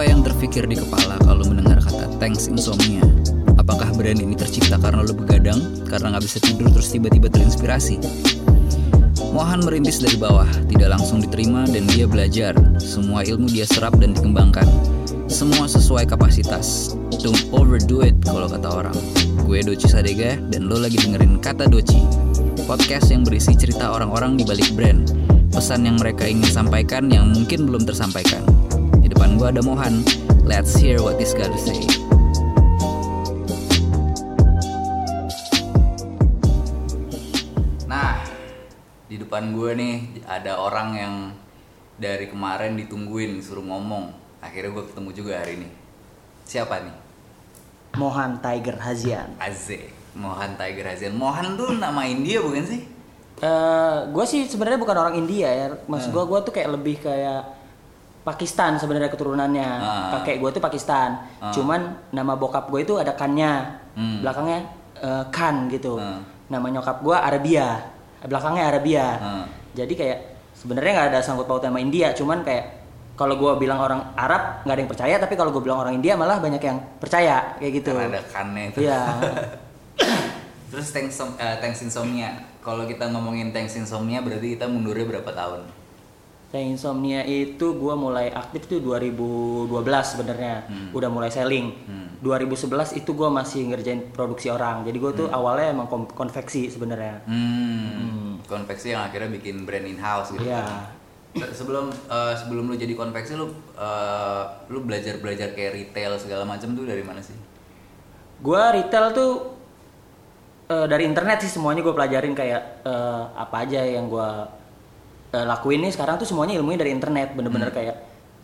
Apa yang terfikir di kepala kalau mendengar kata Thanks Insomnia? Apakah brand ini tercipta karena lo begadang, karena nggak bisa tidur terus tiba-tiba terinspirasi? Mohan merintis dari bawah, tidak langsung diterima dan dia belajar. Semua ilmu dia serap dan dikembangkan. Semua sesuai kapasitas. Don't overdo it kalau kata orang. Gue Doci Sadega dan lo lagi dengerin Kata Doci. Podcast yang berisi cerita orang-orang di balik brand. Pesan yang mereka ingin sampaikan yang mungkin belum tersampaikan. Di depan gue ada Mohan. Let's hear what this guy to say. Nah, di depan gue nih ada orang yang dari kemarin ditungguin suruh ngomong. Akhirnya gue ketemu juga hari ini. Siapa nih? Mohan Tiger Hazian. Aze. Mohan Tiger Hazian. Mohan tuh nama India bukan sih? Eh, gue sih sebenarnya bukan orang India ya. Mas Hmm. gue gue tuh kayak lebih kayak Pakistan sebenarnya keturunannya. Ah. Kakek gue tuh Pakistan. Ah. Cuman nama bokap gue itu ada kannya. Hmm. Belakangnya eh, Khan gitu. Ah. Nama nyokap gue Arabia. Belakangnya Arabia. Ah. Jadi kayak sebenarnya nggak ada sangkut paut sama India. Cuman kayak kalau gue bilang orang Arab nggak ada yang percaya. Tapi kalau gue bilang orang India malah banyak yang percaya kayak gitu. Karena ada kannya itu. Iya. Terus thanks, Som- eh, thanks insomnia. Kalau kita ngomongin thanks insomnia berarti kita mundurnya berapa tahun? Yang insomnia itu gue mulai aktif tuh 2012 sebenarnya Hmm. udah mulai selling. Hmm. 2011 itu gue masih ngerjain produksi orang. Jadi gue tuh awalnya emang kon- konveksi sebenarnya. Hmm. Konveksi yang akhirnya bikin brand in house gitu. Iya. Se- Sebelum eh, sebelum lu jadi konveksi lu eh, lu belajar belajar kayak retail segala macam tuh dari mana sih? Gue retail tuh eh, dari internet sih semuanya gue pelajarin kayak eh, apa aja yang gue eh, lakuin nih sekarang tuh semuanya ilmunya dari internet bener-bener kayak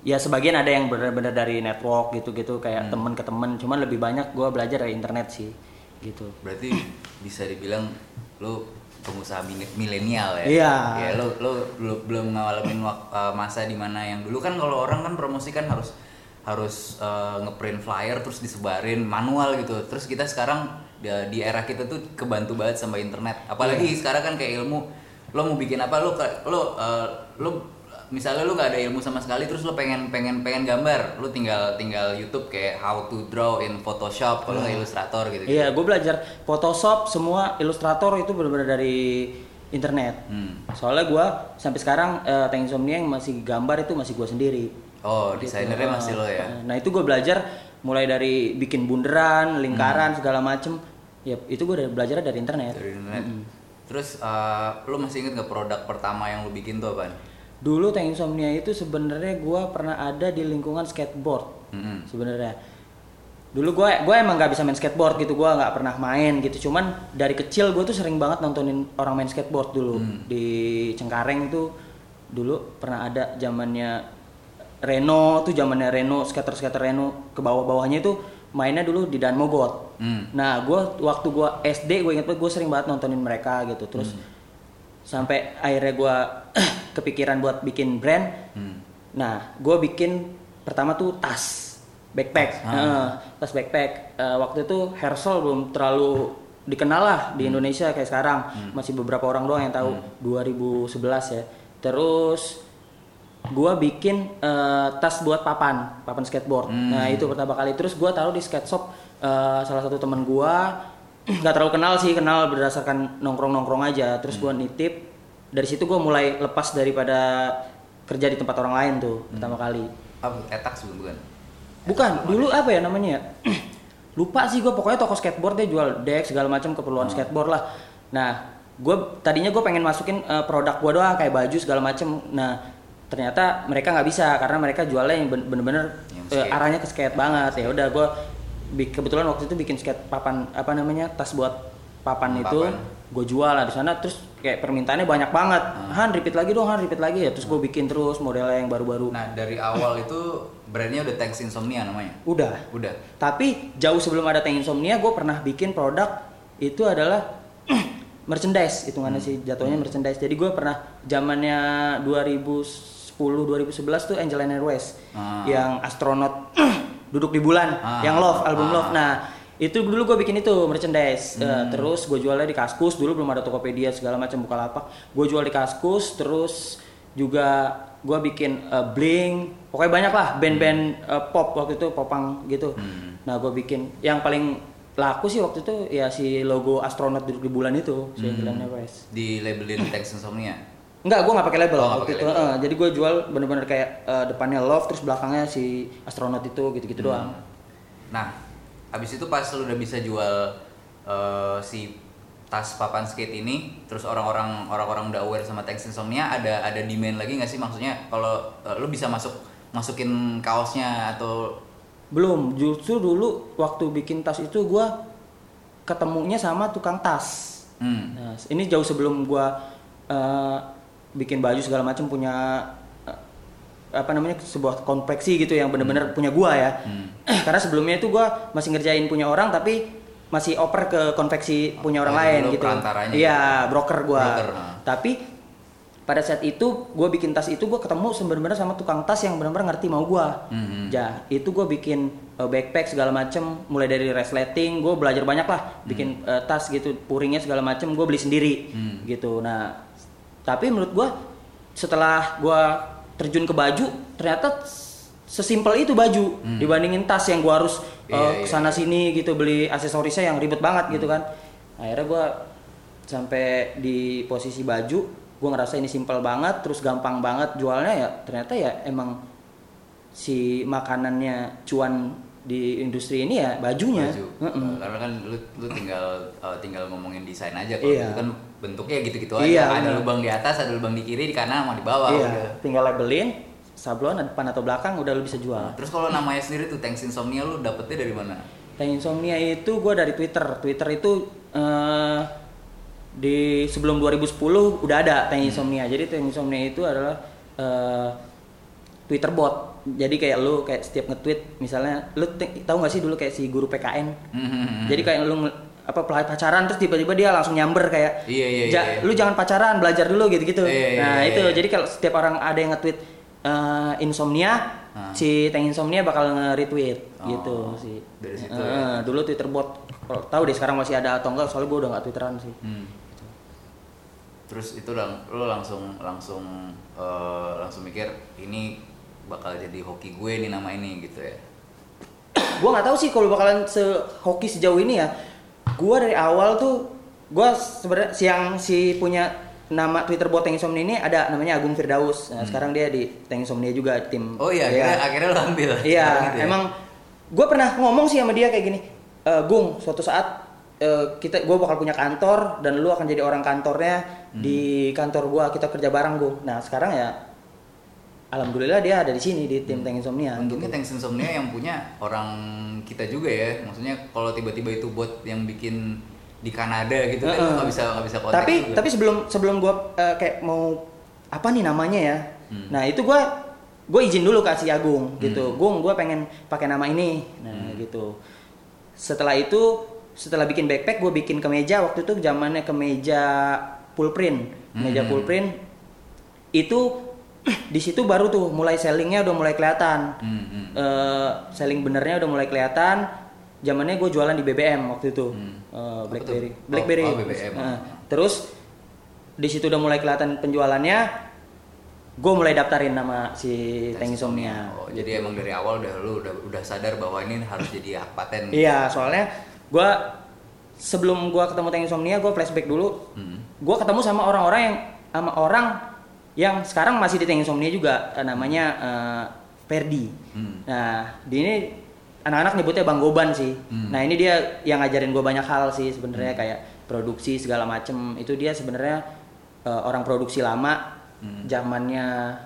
ya sebagian ada yang bener-bener dari network gitu-gitu kayak temen ke temen cuman lebih banyak gue belajar dari internet sih gitu Berarti bisa dibilang lu pengusaha milenial ya. Iya. Ya lu lu belum belum ngalamin eh, masa di mana yang dulu kan kalau orang kan promosi kan harus harus eh, ngeprint flyer terus disebarin manual gitu. Terus kita sekarang di, di era kita tuh kebantu banget sama internet. Apalagi Iya. sekarang kan kayak ilmu lo mau bikin apa lo lo eh, lo misalnya lu nggak ada ilmu sama sekali terus lo pengen pengen pengen gambar lo tinggal tinggal YouTube kayak how to draw in Photoshop kalau nggak Illustrator gitu, Iya, gue belajar Photoshop semua Illustrator itu benar-benar dari internet. Hmm. Soalnya gue sampai sekarang eh, Tank Insomnia yang masih gambar itu masih gue sendiri. Oh, Gitu. desainernya masih lo ya. Nah itu gue belajar mulai dari bikin bunderan, lingkaran segala macem. Ya itu gue belajar dari internet. Dari internet. Terus eh, lo masih inget nggak produk pertama yang lo bikin tuh apaan? Dulu Tank Insomnia itu sebenarnya gue pernah ada di lingkungan skateboard. Mm-mm. sebenarnya dulu gue gue emang nggak bisa main skateboard gitu gue nggak pernah main gitu cuman dari kecil gue tuh sering banget nontonin orang main skateboard dulu Hmm. di Cengkareng itu dulu pernah ada zamannya Reno tuh zamannya Reno skater skater Reno ke bawah bawahnya itu mainnya dulu di Dan Mogot Hmm. nah gue waktu gue SD gue inget banget gue sering banget nontonin mereka gitu terus Hmm. sampai akhirnya gue kepikiran buat bikin brand Hmm. Nah, gue bikin pertama tuh tas, backpack, Tas, ah. Heeh, tas backpack. Eh, waktu itu Hersol belum terlalu dikenal lah Hmm. di Indonesia kayak sekarang. Masih beberapa orang doang yang tahu. 2011 ya. Terus gue bikin eh, tas buat papan, papan skateboard. Hmm. Nah itu pertama kali. Terus gue taruh di skate shop eh, salah satu teman gue. nggak terlalu kenal sih, kenal berdasarkan nongkrong-nongkrong aja. Terus gue nitip. Dari situ gue mulai lepas daripada kerja di tempat orang lain tuh pertama kali. Apa etak sebelum bukan? Bukan, dulu apa ya namanya ya? Lupa sih gue pokoknya toko skateboard dia jual deck segala macam keperluan skateboard lah. Nah, gue tadinya gue pengen masukin eh, produk gue doang kayak baju segala macam. Nah, ternyata mereka nggak bisa karena mereka jualnya yang ben- bener-bener Yang skate. arahnya ke skate banget ya. Udah gue kebetulan waktu itu bikin skate papan apa namanya tas buat papan Hmm, itu papan. gue jual lah di sana terus kayak permintaannya banyak banget. Hmm. Han repeat lagi dong, Han repeat lagi ya. Terus gue bikin terus modelnya yang baru-baru. Nah dari awal itu brandnya udah Thanks Insomnia namanya. Udah. Udah. Tapi jauh sebelum ada Tank Insomnia, gue pernah bikin produk itu adalah merchandise hitungannya sih jatuhnya merchandise. Jadi gue pernah zamannya 2010 2011 tuh Angel and Airways Ah. yang astronot duduk di bulan, Ah. yang Love album Ah. Love. Nah itu dulu gue bikin itu merchandise. Eh, Hmm. terus gue jualnya di Kaskus dulu belum ada Tokopedia segala macam Bukalapak. Gue jual di Kaskus terus juga gue bikin uh, Blink pokoknya banyak lah band-band uh, pop waktu itu popang gitu Hmm. nah gue bikin yang paling laku sih waktu itu ya si logo astronot duduk di bulan itu si Hmm. West Di labelin Text Insomnia. Enggak, gue nggak pakai label Oh, waktu itu. label. eh, jadi gue jual bener-bener kayak eh, depannya love, terus belakangnya si astronot itu gitu-gitu Hmm. doang. Nah, abis itu pas lu udah bisa jual eh, si tas papan skate ini, terus orang-orang orang-orang udah aware sama Text Insomnia, ada ada demand lagi nggak sih? Maksudnya kalau eh, lu bisa masuk masukin kaosnya atau Belum, justru dulu waktu bikin tas itu gue ketemunya sama tukang tas. hmm, Nah, ini jauh sebelum gue eh, bikin baju segala macam punya eh, apa namanya sebuah konveksi gitu yang bener-bener punya gua ya. Hmm. Karena sebelumnya itu gua masih ngerjain punya orang tapi masih oper ke konveksi punya orang Oh, lain gitu. Iya, broker gua. Broker. Tapi pada saat itu gue bikin tas itu gue ketemu sebenarnya sama tukang tas yang benar-benar ngerti mau gua. Mhm. Ja, itu gue bikin uh, backpack segala macem, mulai dari resleting, gue belajar banyak lah, bikin uh, tas gitu, puringnya segala macem, gue beli sendiri, Hmm. gitu. Nah, tapi menurut gue setelah gue terjun ke baju, ternyata sesimpel itu baju Hmm. dibandingin tas yang gue harus uh, iya. ke sana sini gitu beli aksesorisnya yang ribet banget gitu kan. Akhirnya gue sampai di posisi baju, gue ngerasa ini simpel banget, terus gampang banget jualnya ya. Ternyata ya emang si makanannya cuan di industri ini ya bajunya. baju. Heeh. Eh, Karena kan lu lu tinggal eh, tinggal ngomongin desain aja kalau Iya. itu kan bentuknya gitu-gitu aja. Iya, ada lubang di atas, ada lubang di kiri, di kanan sama di bawah. iya, udah. tinggal labelin sablon depan atau belakang udah lu bisa jual. Terus kalau namanya sendiri tuh Thanks Insomnia lu dapetnya dari mana? Tank Insomnia itu gue dari Twitter. Twitter itu eh, di sebelum 2010 udah ada Tank Insomnia. Jadi Tank Insomnia itu adalah eh, Twitter bot. Jadi kayak lu kayak setiap nge-tweet misalnya lu tahu nggak sih dulu kayak si guru PKN. Hmm. Jadi kayak lu apa pacaran terus tiba-tiba dia langsung nyamber kayak Iya, iya, "Ja, iya. lu jangan pacaran belajar dulu gitu-gitu. Iya, iya, nah, iya, itu iya. jadi kalau setiap orang ada yang nge-tweet eh, insomnia, Ah. si Tank Insomnia bakal nge-retweet Oh, gitu sih. dari situ Eh, ya. dulu Twitter bot kalau tahu deh sekarang masih ada atau enggak soalnya gue udah nggak twitteran sih. Hmm. Terus itu lang lu langsung langsung eh, langsung mikir ini bakal jadi hoki gue nih nama ini gitu ya. gue nggak tahu sih kalau bakalan sehoki sejauh ini ya. Gue dari awal tuh gue sebenarnya siang si punya nama Twitter bot Tank Insomnia ini ada namanya Agung Firdaus. Nah, sekarang dia di Tank Insomnia juga tim. Hmm. Oh iya, Iya. akhirnya akhirnya lu ambil. Iya, gitu ya? emang gue pernah ngomong sih sama dia kayak gini, "E, Gung, suatu saat e, kita gue bakal punya kantor dan lu akan jadi orang kantornya Hmm. di kantor gue kita kerja bareng Gung. Nah sekarang ya, alhamdulillah dia ada di sini di tim Tank Insomnia. Untungnya gitu. Thanks Insomnia yang punya orang kita juga ya. Maksudnya kalau tiba-tiba itu bot yang bikin di Kanada gitu kan Heeh. lu nggak bisa nggak bisa kontak Tapi juga. tapi sebelum sebelum gue kayak mau apa nih namanya ya, Hmm. nah itu gue gue izin dulu ke si Agung gitu, Hmm. Gung gue pengen pakai nama ini, nah Hmm. gitu. Setelah itu setelah bikin backpack gue bikin kemeja waktu itu zamannya kemeja full print, kemeja Hmm. full print itu di situ baru tuh mulai sellingnya udah mulai kelihatan, Hmm, hmm. Eh, selling benernya udah mulai kelihatan. Zamannya gue jualan di BBM waktu itu, Hmm. Eh, Apa BlackBerry? Oh, BlackBerry. oh, BBM. Nah, terus di situ udah mulai kelihatan penjualannya, gue mulai daftarin nama si Tank Insomnia. Oh, jadi emang dari awal udah lu udah udah sadar bahwa ini harus jadi hak paten. Iya, soalnya gue sebelum gue ketemu Tank Insomnia, gue flashback dulu. Hmm. Gue ketemu sama orang-orang yang sama orang yang sekarang masih di Tank Insomnia juga, eh, namanya eh, Ferdi. Hmm. Nah, di ini anak-anak nyebutnya Bang Goban sih. Hmm. Nah, ini dia yang ngajarin gue banyak hal sih sebenarnya kayak produksi segala macem. Itu dia sebenarnya eh, orang produksi lama Hmm. zamannya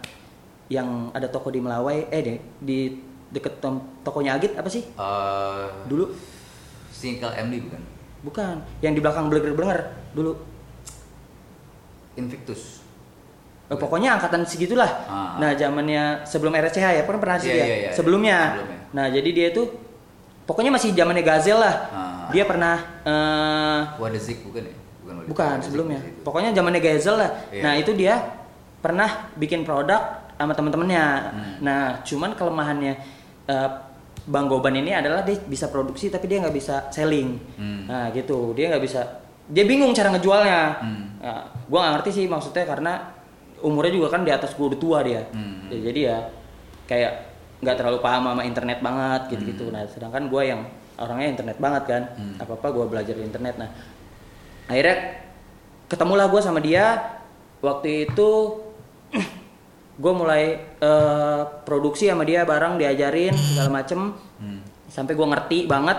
yang ada toko di Melawai, eh deh di deket tokonya Agit apa sih? Eh, Dulu single MD bukan? bukan, yang di belakang blenger-blenger dulu. Invictus. Eh, pokoknya angkatan segitulah. Ah. Nah, zamannya sebelum RSCH ya, pernah pernah sih Iya, dia. iya, iya. Sebelumnya. Sebelumnya. Nah, jadi dia itu pokoknya masih zamannya Gazel lah. Ah. Dia pernah eh What the Zik bukan ya? Bukan bukan Zik, What the sebelumnya. Zik itu. Pokoknya zamannya Gazel lah. Iya. Nah, itu dia pernah bikin produk sama temen-temennya. Hmm. Nah, cuman kelemahannya eh, Bang Goban ini adalah dia bisa produksi tapi dia nggak bisa selling. Hmm. Nah, gitu. Dia nggak bisa dia bingung cara ngejualnya. Hmm. Nah, gua nggak ngerti sih maksudnya karena umurnya juga kan di atas gue udah tua dia Hmm. Ya, jadi ya kayak nggak terlalu paham sama internet banget gitu gitu Hmm. nah sedangkan gue yang orangnya internet banget kan apa apa gue belajar di internet nah akhirnya ketemulah gue sama dia waktu itu gue mulai eh, produksi sama dia bareng diajarin segala macem Hmm. sampai gue ngerti banget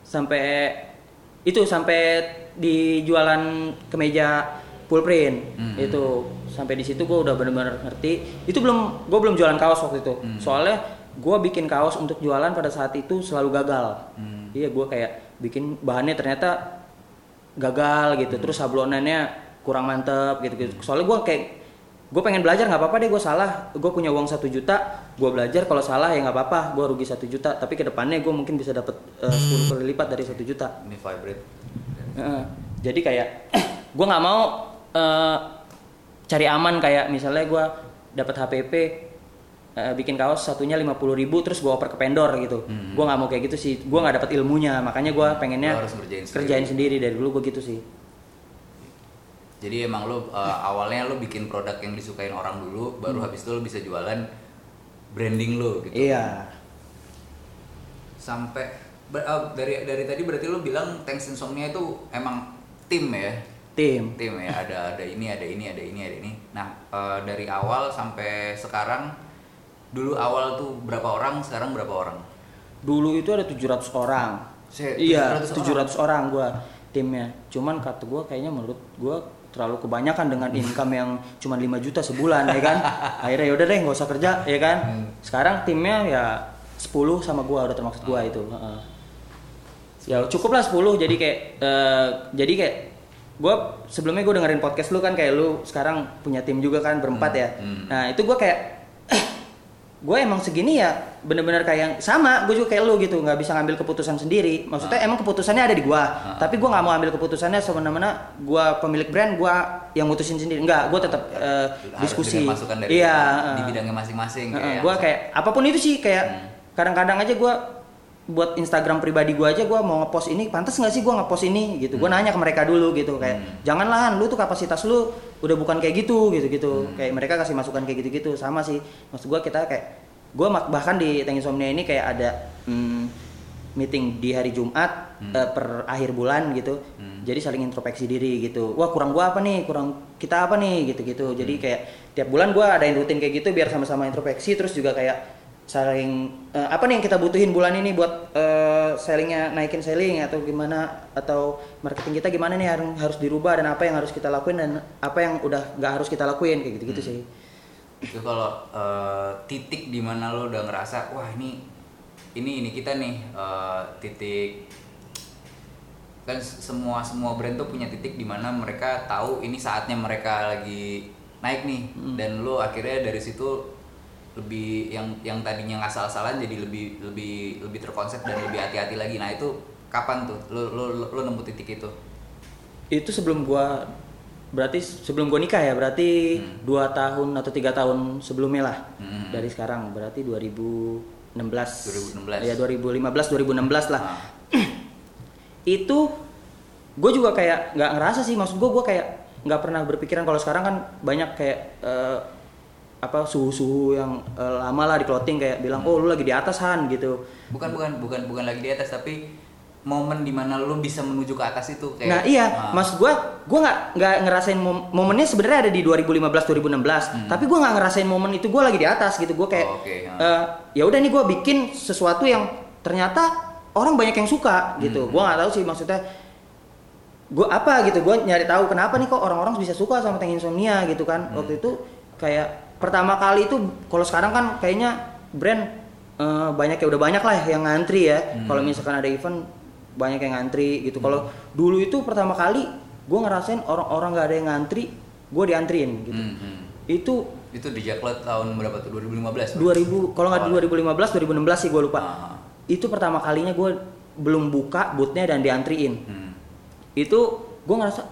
sampai itu sampai di jualan kemeja full print Hmm. itu sampai di situ gue udah bener-bener ngerti itu belum gue belum jualan kaos waktu itu Hmm. soalnya gue bikin kaos untuk jualan pada saat itu selalu gagal Hmm. iya gue kayak bikin bahannya ternyata gagal gitu Hmm. terus sablonannya kurang mantep gitu gitu soalnya gue kayak gue pengen belajar nggak apa-apa deh gue salah gue punya uang satu juta gue belajar kalau salah ya nggak apa-apa gue rugi satu juta tapi ke depannya gue mungkin bisa dapat eh, 10 kali lipat dari satu juta Ini vibrate. Heeh. jadi kayak gue nggak mau eh, cari aman kayak misalnya gue dapat HPP eh, bikin kaos satunya 50.000 ribu terus gue oper ke vendor gitu Hmm. gue nggak mau kayak gitu sih gue nggak dapat ilmunya makanya gue pengennya Lo harus sendiri. kerjain sendiri dari dulu gue gitu sih Jadi emang lo uh, awalnya lo bikin produk yang disukain orang dulu, baru habis itu lo bisa jualan branding lo gitu. iya Sampai ber- uh, dari dari tadi berarti lo bilang Thanks Insomnia itu emang tim ya? Tim. Tim ya, ada ada ini, ada ini, ada ini, ada ini. Nah, uh, dari awal sampai sekarang dulu awal tuh berapa orang, sekarang berapa orang? dulu itu ada 700 orang. Se- iya 700 700 orang? gua timnya. Cuman kata gua kayaknya menurut gua terlalu kebanyakan dengan income yang cuma 5 juta sebulan ya kan? Akhirnya yaudah deh nggak usah kerja ya kan? Sekarang timnya ya 10 sama gua udah termaksud gua itu Heeh. ya cukup lah 10 jadi kayak eh, jadi kayak gua sebelumnya gua dengerin podcast lu kan kayak lu sekarang punya tim juga kan berempat ya hmm. nah itu gua kayak gue emang segini ya bener-bener kayak yang sama gue juga kayak lu gitu nggak bisa ngambil keputusan sendiri maksudnya Ah. emang keputusannya ada di gua tapi gue nggak mau ambil keputusannya semena-mena gue pemilik brand gue yang mutusin sendiri nggak gue tetap eh, Harus diskusi dengan masukan dari iya di eh. bidangnya masing-masing Heeh, kayak gua kayak apa pun itu sih kayak Hmm. kadang-kadang aja gua buat Instagram pribadi gua aja gua mau ngepost ini pantas nggak sih gua ngepost ini? Gitu. Gua nanya ke mereka dulu gitu kayak Hmm. janganlah lu tuh kapasitas lu udah bukan kayak gitu gitu gitu Hmm. kayak mereka kasih masukan kayak gitu gitu sama sih maksud gua kita kayak gua mak- bahkan di Tank Insomnia ini kayak ada hmm, meeting di hari Jumat Hmm. eh, per akhir bulan gitu. Hmm. jadi saling introspeksi diri gitu. Wah kurang gua apa nih? Kurang kita apa nih? Gitu gitu jadi Hmm. kayak tiap bulan gua adain rutin kayak gitu biar sama-sama introspeksi. Terus juga kayak saling eh, apa nih yang kita butuhin bulan ini buat eh, sellingnya naikin selling atau gimana atau marketing kita gimana nih harus harus dirubah dan apa yang harus kita lakuin dan apa yang udah nggak harus kita lakuin kayak gitu gitu sih. Itu kalau eh, titik di mana lo udah ngerasa wah ini ini ini kita nih eh, titik kan semua semua brand tuh punya titik di mana mereka tahu ini saatnya mereka lagi naik nih dan lo akhirnya dari situ lebih yang yang tadinya nggak salah-salah jadi lebih lebih lebih terkonsep dan lebih hati-hati lagi. Nah itu kapan tuh? Lo lo lo, nemu titik itu? Itu sebelum gua berarti sebelum gua nikah ya? Berarti dua tahun atau tiga tahun sebelumnya lah. Hmm. dari sekarang berarti 2016 2016. ya 2015 2016 lah. Nah, itu gue juga kayak nggak ngerasa sih. Maksud gue gue kayak nggak pernah berpikiran. Kalau sekarang kan banyak kayak eh, apa suhu-suhu yang eh, lama lah di clothing kayak bilang oh lu lagi di atas han gitu bukan bukan bukan bukan lagi di atas tapi momen di mana lo bisa menuju ke atas itu kayak nah iya ah, maksud gue gue nggak nggak ngerasain mom- momennya sebenarnya ada di 2015 2016 tapi gue nggak ngerasain momen itu gue lagi di atas gitu gue kayak Hmm. Oh, oke, ah. eh, ya udah nih gue bikin sesuatu yang ternyata orang banyak yang suka gitu Hmm. gue nggak tahu sih maksudnya gue apa gitu gue nyari tahu kenapa nih kok orang-orang bisa suka sama Tank Insomnia gitu kan Hmm. waktu itu kayak pertama kali itu kalau sekarang kan kayaknya brand eh, banyak ya udah banyak lah yang ngantri ya Hmm. kalau misalkan ada event banyak yang ngantri gitu kalau dulu itu pertama kali gue ngerasain orang-orang nggak ada yang ngantri gue diantriin gitu hmm, hmm. itu itu di Jaklet tahun berapa tuh 2015 2000 kalau nggak Awalnya. 2015 2016 sih gue lupa Ah. itu pertama kalinya gue belum buka bootnya dan diantriin Hmm. itu gue ngerasa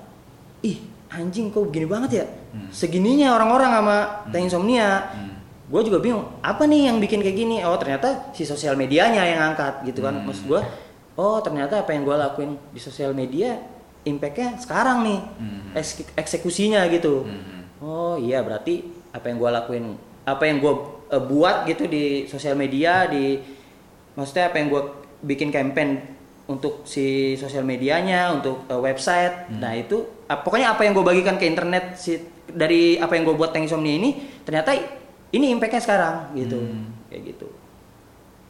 ih anjing kok begini banget ya Hmm. segininya orang-orang sama Tank Insomnia Hmm. gue juga bingung apa nih yang bikin kayak gini oh ternyata si sosial medianya yang angkat gitu kan Hmm. maksud gue oh ternyata apa yang gue lakuin di sosial media impactnya sekarang nih Hmm. eks- eksekusinya gitu Hmm. oh iya berarti apa yang gue lakuin apa yang gue eh, buat gitu di sosial media di maksudnya apa yang gue bikin campaign untuk si sosial medianya untuk eh, website nah itu pokoknya apa yang gue bagikan ke internet si dari apa yang gue buat Tank Insomnia ini ternyata ini impactnya sekarang gitu. Kayak gitu.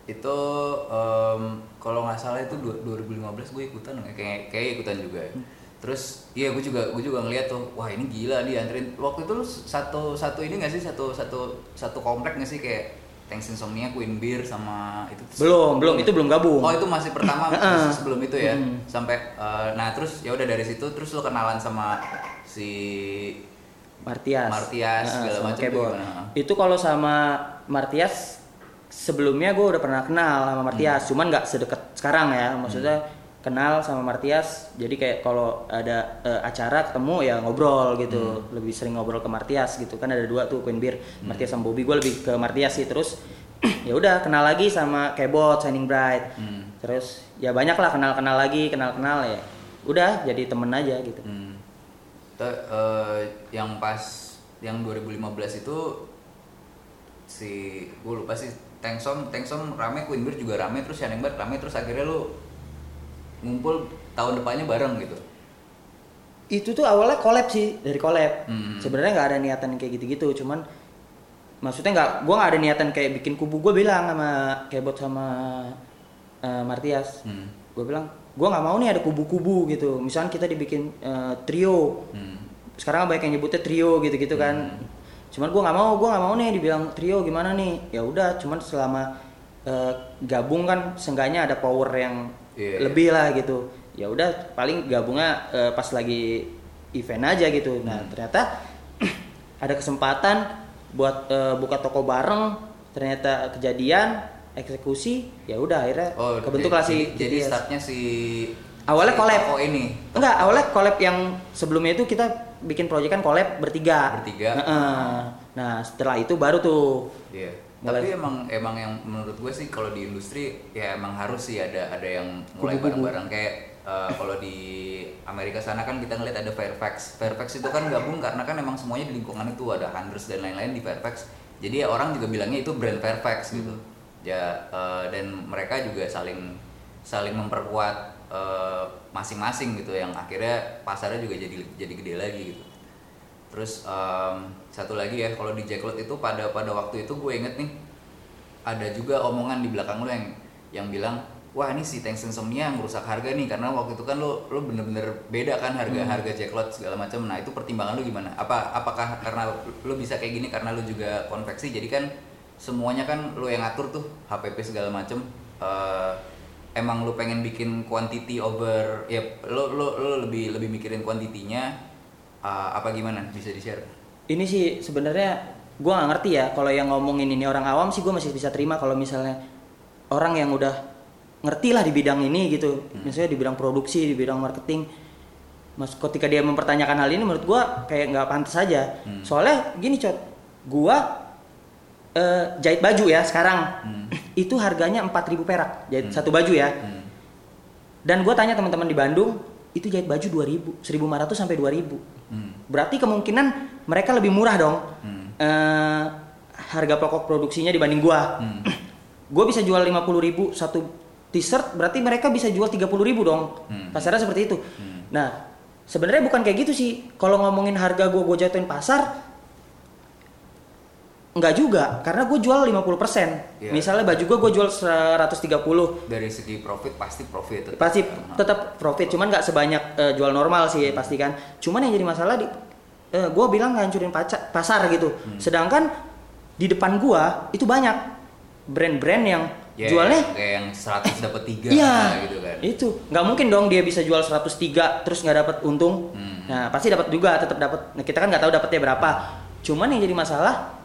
Itu em, kalau nggak salah itu du- 2015 gue ikutan kayak kayak ikutan juga ya. terus iya gue juga gue juga ngeliat tuh wah ini gila dia anterin. Waktu itu lu satu satu ini nggak sih? Satu satu satu komplek nggak sih? Kayak Thanks Insomnia Queen Beer sama itu belum belum. Itu belum gabung. Oh itu masih pertama masih sebelum itu ya? Hmm. sampai eh, nah terus ya udah dari situ terus lo kenalan sama si Martias. Martias, Heeh, segala sama macam gimana? Itu kalau sama Martias sebelumnya gue udah pernah kenal sama Martias, Hmm. cuman nggak sedekat sekarang ya. Maksudnya kenal sama Martias, jadi kayak kalau ada eh, acara ketemu ya ngobrol gitu, Hmm. lebih sering ngobrol ke Martias gitu. Kan ada dua tuh Queen Beer, Martias sama Bobby. Gue lebih ke Martias sih terus. ya udah kenal lagi sama Kebot, Shining Bright. Hmm. Terus ya banyak lah kenal-kenal lagi, kenal-kenal ya. Udah jadi temen aja gitu. Hmm. Tuh, eh, yang pas yang 2015 itu si gue lupa sih Tengsom Tengsom rame Queen Beer juga rame terus Shining Bird rame terus akhirnya lu ngumpul tahun depannya bareng gitu. itu tuh awalnya collab sih dari collab Hmm. sebenarnya nggak ada niatan kayak gitu-gitu cuman maksudnya nggak gue nggak ada niatan kayak bikin kubu gue bilang sama kebot sama eh, Martias Hmm. gue bilang gue nggak mau nih ada kubu-kubu gitu. Misalnya kita dibikin eh, trio. Hmm. sekarang banyak yang nyebutnya trio gitu-gitu kan. Cuman gue nggak mau gue nggak mau nih dibilang trio gimana nih? Ya udah cuman selama eh, gabung kan seenggaknya ada power yang Iya, lebih lah gitu. Ya udah paling gabungnya eh, pas lagi event aja gitu. Nah ternyata ada kesempatan buat eh, buka toko bareng. Ternyata kejadian eksekusi ya udah akhirnya Oh, kebentuk lah si jadi startnya si Awalnya si collab. toko ini Enggak, awalnya collab yang sebelumnya itu kita bikin proyek kan collab bertiga. Bertiga. Heeh. Nah, setelah itu baru tuh Iya. Mulai- Tapi emang emang yang menurut gue sih kalau di industri ya emang harus sih ada ada yang mulai bareng-bareng kayak eh, kalau di Amerika sana kan kita ngeliat ada Fairfax. Fairfax itu kan gabung karena kan emang semuanya di lingkungan itu ada Hundreds dan lain-lain di Fairfax. Jadi ya orang juga bilangnya itu brand Fairfax gitu. Ya eh, dan mereka juga saling saling memperkuat eh, masing-masing gitu yang akhirnya pasarnya juga jadi jadi gede lagi gitu. Terus em, satu lagi ya kalau di Jacklot itu pada pada waktu itu gue inget nih ada juga omongan di belakang lo yang yang bilang wah ini si Insomnia yang merusak harga nih karena waktu itu kan lo lo bener-bener beda kan harga harga Jacklot segala macam. Nah itu pertimbangan lo gimana? Apa apakah karena lo bisa kayak gini karena lo juga konveksi? Jadi kan semuanya kan lo yang ngatur tuh HPP segala macam Eh, emang lo pengen bikin quantity over ya lo lo lo lebih lebih mikirin kuantitinya uh, apa gimana? Bisa di share ini sih sebenarnya gua nggak ngerti ya kalau yang ngomongin ini orang awam sih gue masih bisa terima kalau misalnya orang yang udah ngerti lah di bidang ini gitu. Misalnya di bidang produksi di bidang marketing. Mas ketika dia mempertanyakan hal ini menurut gua kayak nggak pantas aja. Hmm. soalnya gini cot. Gua eh, jahit baju ya sekarang Hmm. itu harganya 4000 perak jahit Hmm. satu baju ya Hmm. dan gue tanya teman-teman di Bandung itu jahit baju 2000 1500 sampai 2000 Hmm. berarti kemungkinan mereka lebih murah dong Hmm. eh, harga pokok produksinya dibanding gua Hmm. gue bisa jual 50.000 satu t-shirt berarti mereka bisa jual 30.000 dong Hmm. kasarnya seperti itu Hmm. nah sebenarnya bukan kayak gitu sih kalau ngomongin harga gue gue jatuhin pasar Enggak juga, karena gue jual 50%. Iya. Misalnya baju gue gue jual 130, dari segi profit pasti profit tetap. pasti Nah, tetap profit cuman nggak sebanyak eh, jual normal sih pasti kan. Cuman yang jadi masalah di gue bilang ngancurin paca- pasar gitu. Hmm. sedangkan di depan gua itu banyak brand-brand yang ya, jualnya kayak yang 100 dapat 3 iya gitu kan. itu. Nggak mungkin dong dia bisa jual 103 terus nggak dapat untung. Hmm. nah pasti dapat juga tetap dapat nah, kita kan nggak tahu dapatnya berapa. Cuman yang jadi masalah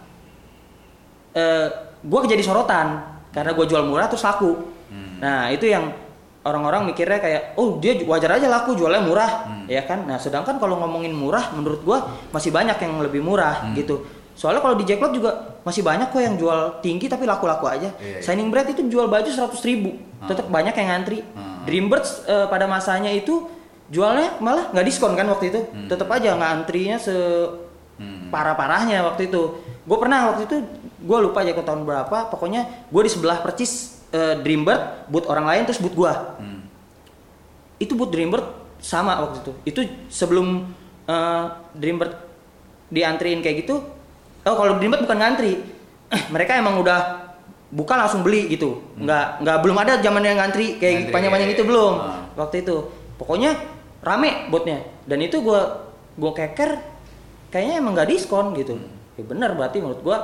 eh gue jadi sorotan karena gue jual murah terus laku Hmm. nah itu yang orang-orang mikirnya kayak oh dia wajar aja laku jualnya murah Hmm. ya kan nah sedangkan kalau ngomongin murah menurut gue masih banyak yang lebih murah Hmm. gitu soalnya kalau di Jacklot juga masih banyak kok yang jual tinggi tapi laku-laku aja Iya, iya. Shining Bright itu jual baju 100 ribu Hmm. tetap banyak yang ngantri Hmm. Dreambirds eh, pada masanya itu jualnya malah nggak diskon kan waktu itu Hmm. tetap aja nggak antrinya se Hmm. parah-parahnya waktu itu gue pernah waktu itu gue lupa aja ke tahun berapa pokoknya gue di sebelah percis eh, Dreambird boot orang lain terus boot gue Hmm. itu boot Dreambird sama waktu itu itu sebelum eh, Dreambird diantriin kayak gitu oh kalau Dreambird bukan ngantri mereka emang udah buka langsung beli gitu nggak nggak belum ada zaman yang ngantri kayak Hmm. Panjang-panjang iya, itu iya. belum Ah. waktu itu pokoknya rame botnya dan itu gue gue keker kayaknya emang nggak diskon gitu Hmm. ya bener berarti menurut gue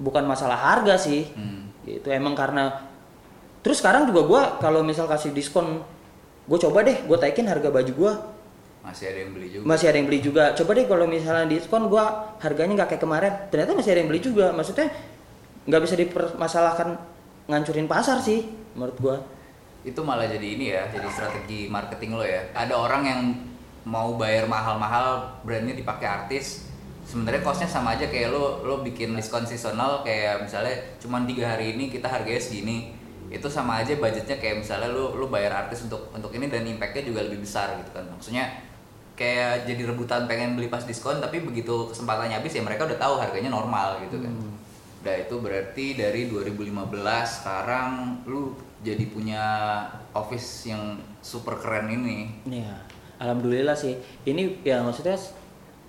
bukan masalah harga sih. Hmm. itu emang karena terus sekarang juga gue kalau misal kasih diskon gue coba deh gue taikin harga baju gue Masih ada yang beli juga. masih ada yang beli juga. Coba deh kalau misalnya diskon gue harganya nggak kayak kemarin. Ternyata masih ada yang beli juga. Maksudnya nggak bisa dipermasalahkan ngancurin pasar sih menurut gue itu malah jadi ini ya jadi strategi marketing lo ya. Ada orang yang mau bayar mahal-mahal brandnya dipakai artis sebenarnya costnya sama aja kayak lo lo bikin diskon seasonal kayak misalnya cuman tiga hari ini kita harganya segini. Itu sama aja budgetnya kayak misalnya lo lo bayar artis untuk untuk ini dan impactnya juga lebih besar gitu kan. Maksudnya kayak jadi rebutan pengen beli pas diskon tapi begitu kesempatannya habis ya mereka udah tahu harganya normal gitu kan. Udah itu berarti dari 2015 sekarang lu jadi punya office yang super keren ini. Iya, alhamdulillah sih. Ini ya maksudnya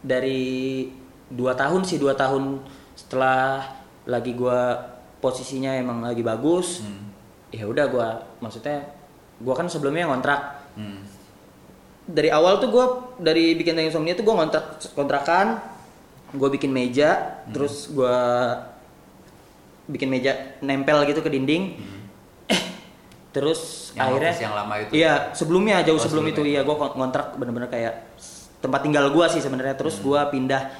dari dua tahun sih dua tahun setelah lagi gua posisinya emang lagi bagus. Hmm. Ya udah gua maksudnya gua kan sebelumnya ngontrak. Hmm. Dari awal tuh gua dari bikin Tank Insomnia tuh gua ngontrak kontrakan, gua bikin meja, terus gua bikin meja nempel gitu ke dinding. Eh, terus Hmm. Yang akhirnya yang lama itu? Iya, sebelumnya jauh Oh, sebelum itu sebelumnya. iya gua kon- ngontrak bener-bener kayak tempat tinggal gua sih sebenarnya. Terus Hmm. gua pindah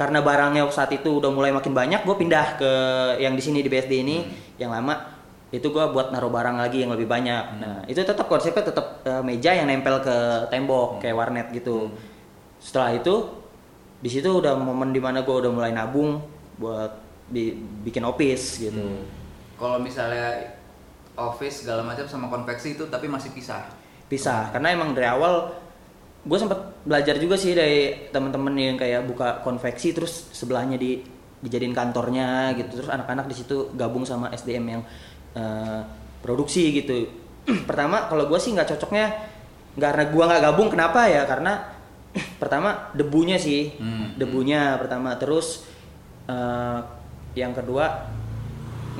karena barangnya saat itu udah mulai makin banyak, gua pindah ke yang di sini di BSD ini Hmm. yang lama. Itu gua buat naruh barang lagi yang lebih banyak. Hmm. Nah, itu tetap konsepnya tetap eh, meja yang nempel ke tembok Hmm. kayak warnet gitu. Setelah itu di situ udah momen di mana gua udah mulai nabung buat di, bikin office gitu. Hmm. Kalau misalnya office segala macam sama konveksi itu tapi masih pisah. pisah karena emang dari awal gue sempat belajar juga sih dari teman-teman yang kayak buka konveksi terus sebelahnya di dijadiin kantornya gitu. Terus anak-anak di situ gabung sama SDM yang eh, produksi gitu. Pertama kalau gue sih nggak cocoknya karena gue nggak gabung kenapa ya? Karena pertama debunya sih. Hmm, debunya pertama. Terus eh, yang kedua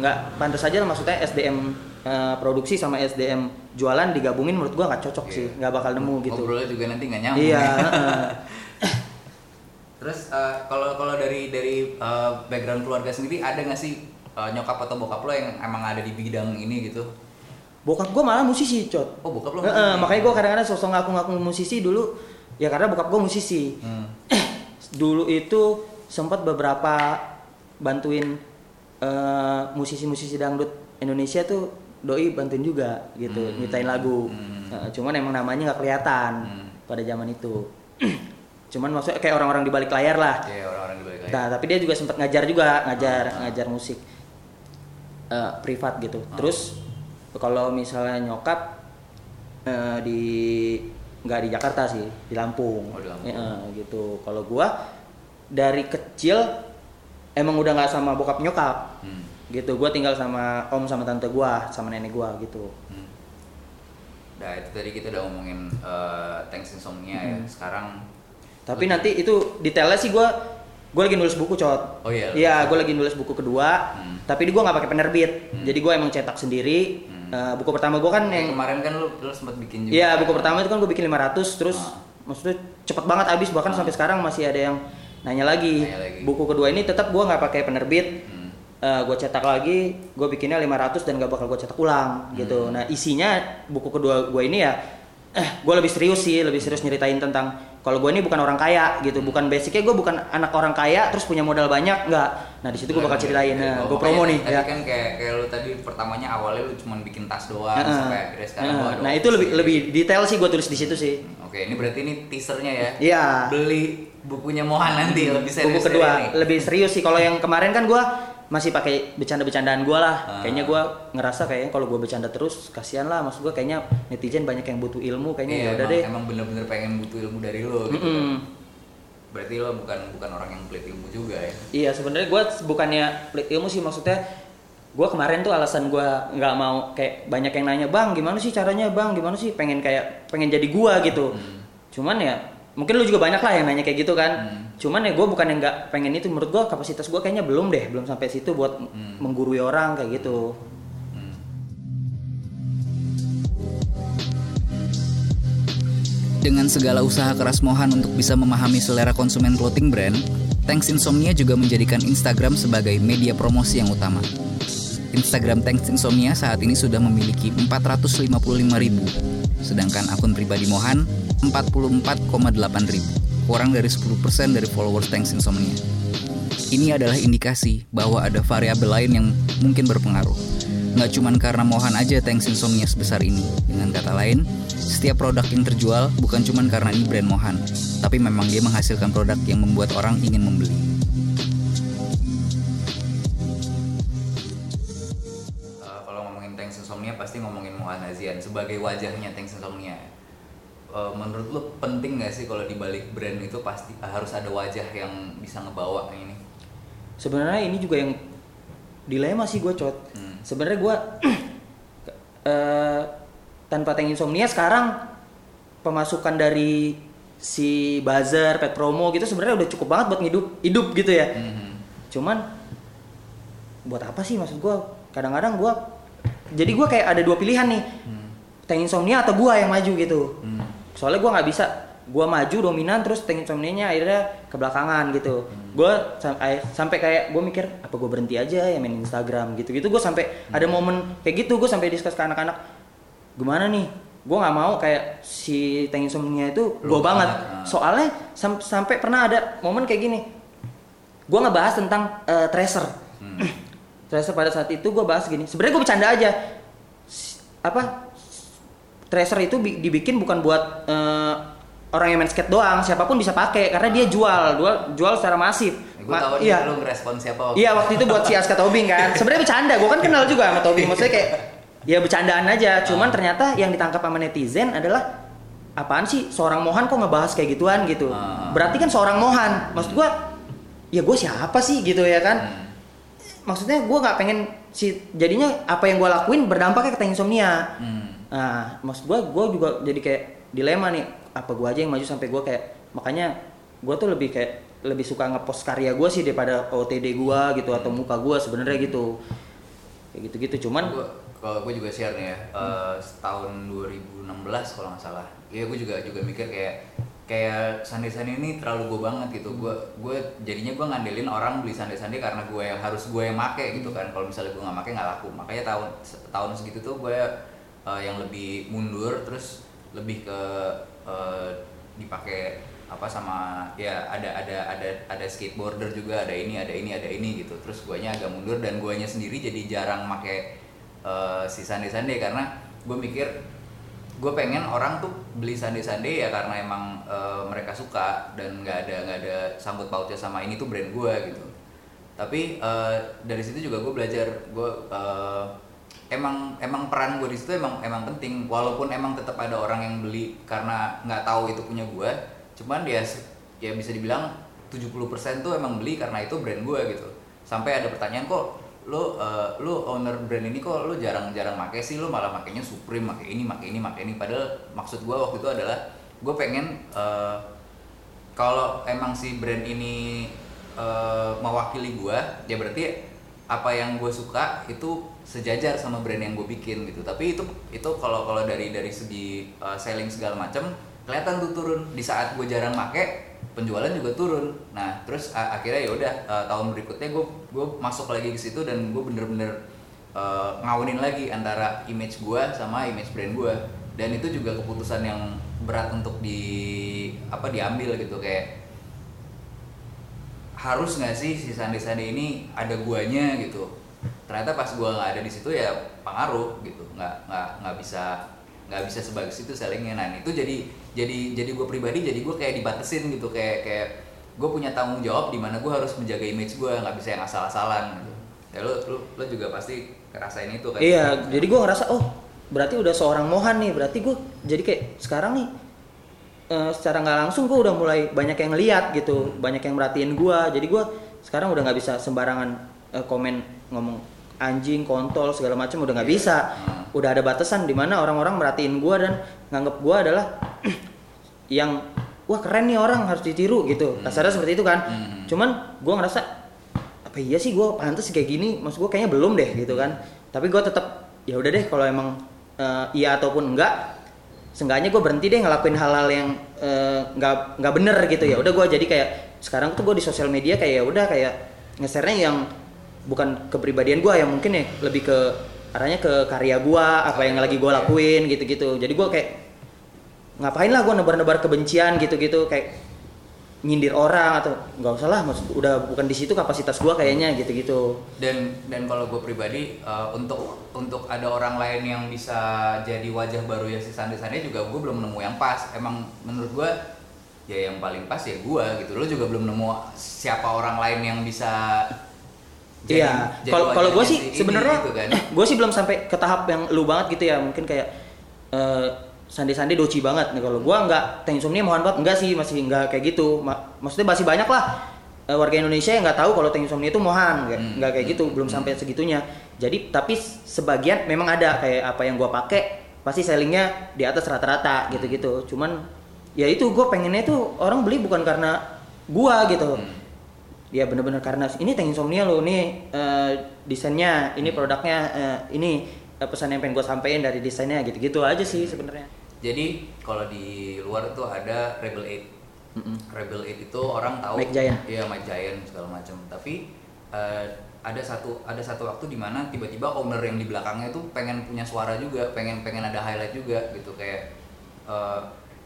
nggak pantas aja maksudnya SDM eh, produksi sama SDM jualan digabungin menurut gua nggak cocok Iya. sih nggak bakal nemu gitu Ngobrolnya juga nanti nggak nyambung. iya ya. Terus eh, kalau kalau dari dari eh, background keluarga sendiri ada nggak sih eh, nyokap atau bokap lo yang emang ada di bidang ini gitu? bokap gua malah musisi cot Oh bokap lo musisi? makanya gua kadang-kadang sosok ngaku-ngaku musisi dulu ya karena bokap gua musisi Hmm. dulu itu sempat beberapa bantuin musisi-musisi dangdut Indonesia tuh doi bantuin juga gitu Hmm. nyiptain lagu Hmm. Nah, cuman emang namanya nggak kelihatan Hmm. pada zaman itu cuman maksudnya kayak orang-orang di balik layar lah Iya orang-orang di balik layar. Nah, tapi dia juga sempat ngajar juga, ngajar Ah. ngajar musik eh, privat gitu. Ah. Terus kalau misalnya nyokap eh, di nggak di Jakarta sih, di Lampung. Oh, di Lampung. Eh, gitu. Kalau gua dari kecil emang udah nggak sama bokap nyokap. Hmm. Gitu. Gua tinggal sama om sama tante gua, sama nenek gua gitu. Hmm. Nah itu tadi kita udah ngomongin eh, Thanks Insomnia ya. Hmm. Sekarang Tapi nanti itu detailnya sih gua gua lagi nulis buku, Cot. Oh iya, Iya, gua lagi nulis buku kedua. Hmm. Tapi di gua nggak pakai penerbit. Hmm. Jadi gua emang cetak sendiri. Hmm. Eh, buku pertama gua kan yang yang kemarin kan lu, lu sempat bikin juga. Iya, kan? buku pertama itu kan gue bikin 500 terus Ah. maksudnya cepet banget habis bahkan Ah. sampai sekarang masih ada yang nanya lagi. Nanya lagi. Buku kedua ini tetap gue nggak pakai penerbit. Hmm. Gue cetak lagi, gue bikinnya 500 dan gak bakal gue cetak ulang gitu. Hmm. Nah isinya buku kedua gue ini ya, eh gue lebih serius sih, lebih serius nyeritain tentang kalau gue ini bukan orang kaya gitu, bukan basicnya gue bukan anak orang kaya terus punya modal banyak nggak. Nah di situ gue bakal ceritain, nah, gue promo nih. Tadi ya. kan kayak kayak lu tadi pertamanya awalnya lu cuma bikin tas doang Heeh. sampai akhirnya sekarang ada Nah itu lebih lebih detail sih gue tulis di situ sih. Oke, ini berarti ini teasernya ya. Iya. Beli bukunya Mohan nanti lebih serius buku kedua ini. lebih serius sih kalau yang kemarin kan gua masih pakai bercanda-bercandaan gua lah Ah. kayaknya gua ngerasa kayaknya kalau gua bercanda terus kasihan lah maksud gua kayaknya netizen banyak yang butuh ilmu kayaknya Iya, ya udah deh emang bener-bener pengen butuh ilmu dari lu gitu. Mm-mm. berarti lo bukan bukan orang yang pelit ilmu juga ya Iya sebenarnya gue bukannya pelit ilmu sih maksudnya gue kemarin tuh alasan gue nggak mau kayak banyak yang nanya bang gimana sih caranya bang gimana sih pengen kayak pengen jadi gue gitu Hmm. cuman ya mungkin lu juga banyak lah yang nanya kayak gitu kan Hmm. cuman ya gue bukan yang nggak pengen itu menurut gue kapasitas gue kayaknya belum deh belum sampai situ buat Hmm. menggurui orang kayak gitu Hmm. Dengan segala usaha keras Mohan untuk bisa memahami selera konsumen clothing brand, Thanks Insomnia juga menjadikan Instagram sebagai media promosi yang utama. Instagram Thanks Insomnia saat ini sudah memiliki 455 ribu, sedangkan akun pribadi Mohan 44,8 ribu, kurang dari 10% dari followers Thanks Insomnia. Ini adalah indikasi bahwa ada variabel lain yang mungkin berpengaruh. Nggak cuman karena Mohan aja Thanks Insomnia sebesar ini. Dengan kata lain, setiap produk yang terjual bukan cuman karena ini brand Mohan, tapi memang dia menghasilkan produk yang membuat orang ingin membeli. Sebagai wajahnya Thanks Insomnia. Eh, menurut lu penting nggak sih kalau dibalik brand itu pasti harus ada wajah yang bisa ngebawa ini? sebenarnya ini juga yang dilema sih gue cot Hmm. sebenarnya gue eh, tanpa tank insomnia sekarang pemasukan dari si buzzer pet promo gitu sebenarnya udah cukup banget buat hidup hidup gitu ya Mhm. cuman buat apa sih maksud gue kadang-kadang gue jadi gue kayak ada dua pilihan nih Hmm. Tank insomnia atau gue yang maju gitu. Hmm. soalnya gue nggak bisa. Gue maju dominan terus tank insomnia akhirnya ke belakangan gitu gue sampai kayak gue mikir apa gue berhenti aja ya main Instagram? Gitu gitu gue sampai ada momen kayak gitu gue sampai diskus ke anak-anak. Gimana nih? Gue nggak mau kayak si tank insomnia itu gue banget. Ah. soalnya sam- sampai pernah ada momen kayak gini. Gue ngebahas tentang eh, tracer. Hmm. tracer pada saat itu gue bahas gini. Sebenarnya gue bercanda aja. Apa tracer itu bi- dibikin bukan buat eh, orang yang main skate doang siapa pun bisa pakai karena dia jual jual jual secara masif. Gue Ma- tahu iya. lu ngerespon siapa waktu iya waktu itu buat si Aska Tobing kan. Sebenarnya bercanda gue kan kenal juga sama Tobing. Maksudnya kayak ya bercandaan aja. Cuman Ah. ternyata yang ditangkap sama netizen adalah apaan sih seorang Mohan kok ngebahas kayak gituan gitu. Ah. berarti kan seorang Mohan. Maksud gue ya gue siapa sih gitu ya kan? Hmm. maksudnya gue nggak pengen si jadinya apa yang gue lakuin berdampaknya ke insomnia. Hmm. Nah maksud gue gue juga jadi kayak dilema nih apa gue aja yang maju sampai gue kayak makanya gue tuh lebih kayak lebih suka ngepost karya gue sih daripada OTD gue gitu atau muka gue sebenarnya gitu kayak gitu gitu cuman Gua, kalau gue juga share nih ya, eh, tahun 2016 kalau nggak salah. Iya gue juga juga mikir kayak kayak sandi-sandi ini terlalu gue banget gitu. Gue gue jadinya gue ngandelin orang beli sandi-sandi karena gue yang harus gue yang make gitu kan. Kalau misalnya gue nggak make nggak laku. Makanya tahun tahun segitu tuh gue eh, yang lebih mundur terus lebih ke eh, dipakai apa sama ya ada ada ada ada skateboarder juga ada ini ada ini ada ini gitu. Terus guanya agak mundur dan guanya sendiri jadi jarang make eh, si sande sande karena gue mikir gue pengen orang tuh beli sande sande ya karena emang eh, mereka suka dan nggak ada nggak ada sangkut pautnya sama ini tuh brand gue gitu. Tapi eh, dari situ juga gue belajar gue eh, emang emang peran gue di situ emang emang penting. Walaupun emang tetap ada orang yang beli karena nggak tahu itu punya gue cuman dia ya bisa dibilang 70% tuh emang beli karena itu brand gue gitu. Sampai ada pertanyaan kok lo eh, lo owner brand ini kok lo jarang-jarang make sih? Lo malah makainya Supreme make ini make ini make ini. Padahal maksud gue waktu itu adalah gue pengen eh, kalau emang si brand ini eh, mewakili gua ya berarti apa yang gue suka itu sejajar sama brand yang gue bikin gitu. Tapi itu itu kalau kalau dari dari segi eh, selling segala macam kelihatan tuh turun. Di saat gue jarang make penjualan juga turun. Nah terus a- akhirnya ya udah eh, tahun berikutnya gue gue masuk lagi ke situ dan gue bener-bener eh, ngawinin lagi antara image gue sama image brand gue dan itu juga keputusan yang berat untuk di apa diambil gitu. Kayak harus nggak sih si sandi sandi ini ada guanya gitu ternyata pas gua nggak ada di situ ya pengaruh gitu. Nggak nggak nggak bisa nggak bisa sebagus itu sellingnya. Nah itu jadi jadi jadi gue pribadi jadi gue kayak dibatesin gitu. Kayak kayak gue punya tanggung jawab di mana gue harus menjaga image gue nggak bisa yang asal-asalan gitu. Ya lo, lo lo juga pasti ngerasain itu kan? Iya jadi gue ngerasa oh berarti udah seorang Mohan nih. Berarti gue jadi kayak sekarang nih eh, secara nggak langsung gue udah mulai banyak yang ngeliat gitu. Banyak yang merhatiin gue jadi gue sekarang udah nggak bisa sembarangan eh, komen ngomong anjing kontol segala macam udah nggak bisa. Udah ada batasan di mana orang-orang merhatiin gue dan nganggep gue adalah yang wah keren nih orang harus ditiru gitu. Kasarnya seperti itu kan. Hmm. cuman gue ngerasa apa iya sih gue pantas kayak gini? Maksud gue kayaknya belum deh gitu kan. Tapi gue tetap ya udah deh kalau emang eh, iya ataupun enggak seenggaknya gue berhenti deh ngelakuin hal-hal yang eh, nggak nggak bener gitu. Ya udah gue jadi kayak sekarang tuh gue di sosial media kayak ya udah kayak nge-share-nya yang bukan kepribadian gue yang mungkin ya lebih ke arahnya ke karya gue apa yang lagi gue lakuin gitu-gitu. Jadi gue kayak ngapain lah gue nebar-nebar kebencian gitu-gitu kayak nyindir orang atau nggak usah lah maksud udah bukan di situ kapasitas gue kayaknya gitu-gitu. Dan dan kalau gue pribadi eh, untuk untuk ada orang lain yang bisa jadi wajah baru ya si Sandi Sandi juga gue belum nemu yang pas. Emang menurut gue ya yang paling pas ya gue gitu. Lo juga belum nemu siapa orang lain yang bisa Iya, kalau kalau gue sih sebenarnya gitu kan. gue sih belum sampai ke tahap yang lu banget gitu ya. Mungkin kayak eh, sandi-sandi doci banget. Nih kalau gue nggak Teh Insomnia mohon banget enggak sih. Masih nggak kayak gitu. Ma- maksudnya masih banyak lah eh, warga Indonesia yang nggak tahu kalau Teh Insomnia itu mohan. Nggak Hmm. nggak kayak gitu belum sampai segitunya. Jadi tapi sebagian memang ada. Kayak apa yang gue pakai pasti sellingnya di atas rata-rata gitu-gitu. Cuman ya itu gue pengennya tuh orang beli bukan karena gua gitu. Hmm. Ya bener-bener karena ini tank insomnia lo nih eh, desainnya ini produknya eh, ini eh, pesan yang pengen gue sampein dari desainnya gitu-gitu aja sih sebenarnya Jadi kalau di luar itu ada Rebel 8. Rebel 8 itu orang tahu Mike Giant. Iya, Mike Giant segala macam. Tapi eh, ada satu ada satu waktu di mana tiba-tiba owner yang di belakangnya itu pengen punya suara juga, pengen pengen ada highlight juga gitu kayak eh,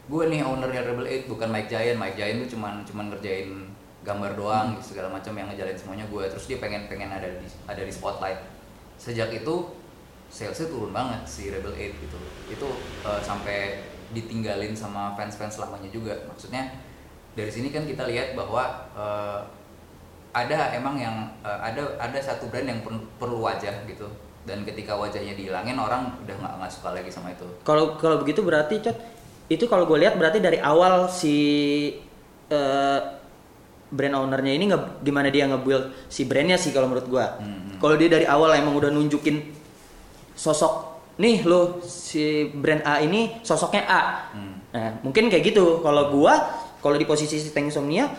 gue nih ownernya Rebel 8 bukan Mike Giant. Mike Giant tuh cuman cuman ngerjain gambar doang gitu, segala macam yang ngejalanin semuanya gue. Terus dia pengen pengen ada di ada di spotlight. Sejak itu salesnya turun banget si Rebel 8 gitu itu eh, sampai ditinggalin sama fans-fans lamanya juga maksudnya dari sini kan kita lihat bahwa eh, ada emang yang eh, ada ada satu brand yang per- perlu wajah gitu dan ketika wajahnya dihilangin orang udah nggak nggak suka lagi sama itu kalau kalau begitu berarti cot itu kalau gue lihat berarti dari awal si eh, brand ownernya ini nge, gimana dia nge-build si brandnya sih kalau menurut gue Hmm. kalau dia dari awal emang udah nunjukin sosok nih lo si brand A ini sosoknya A Hmm. Nah, mungkin kayak gitu. Kalau gua, kalau di posisi si Tank Insomnia,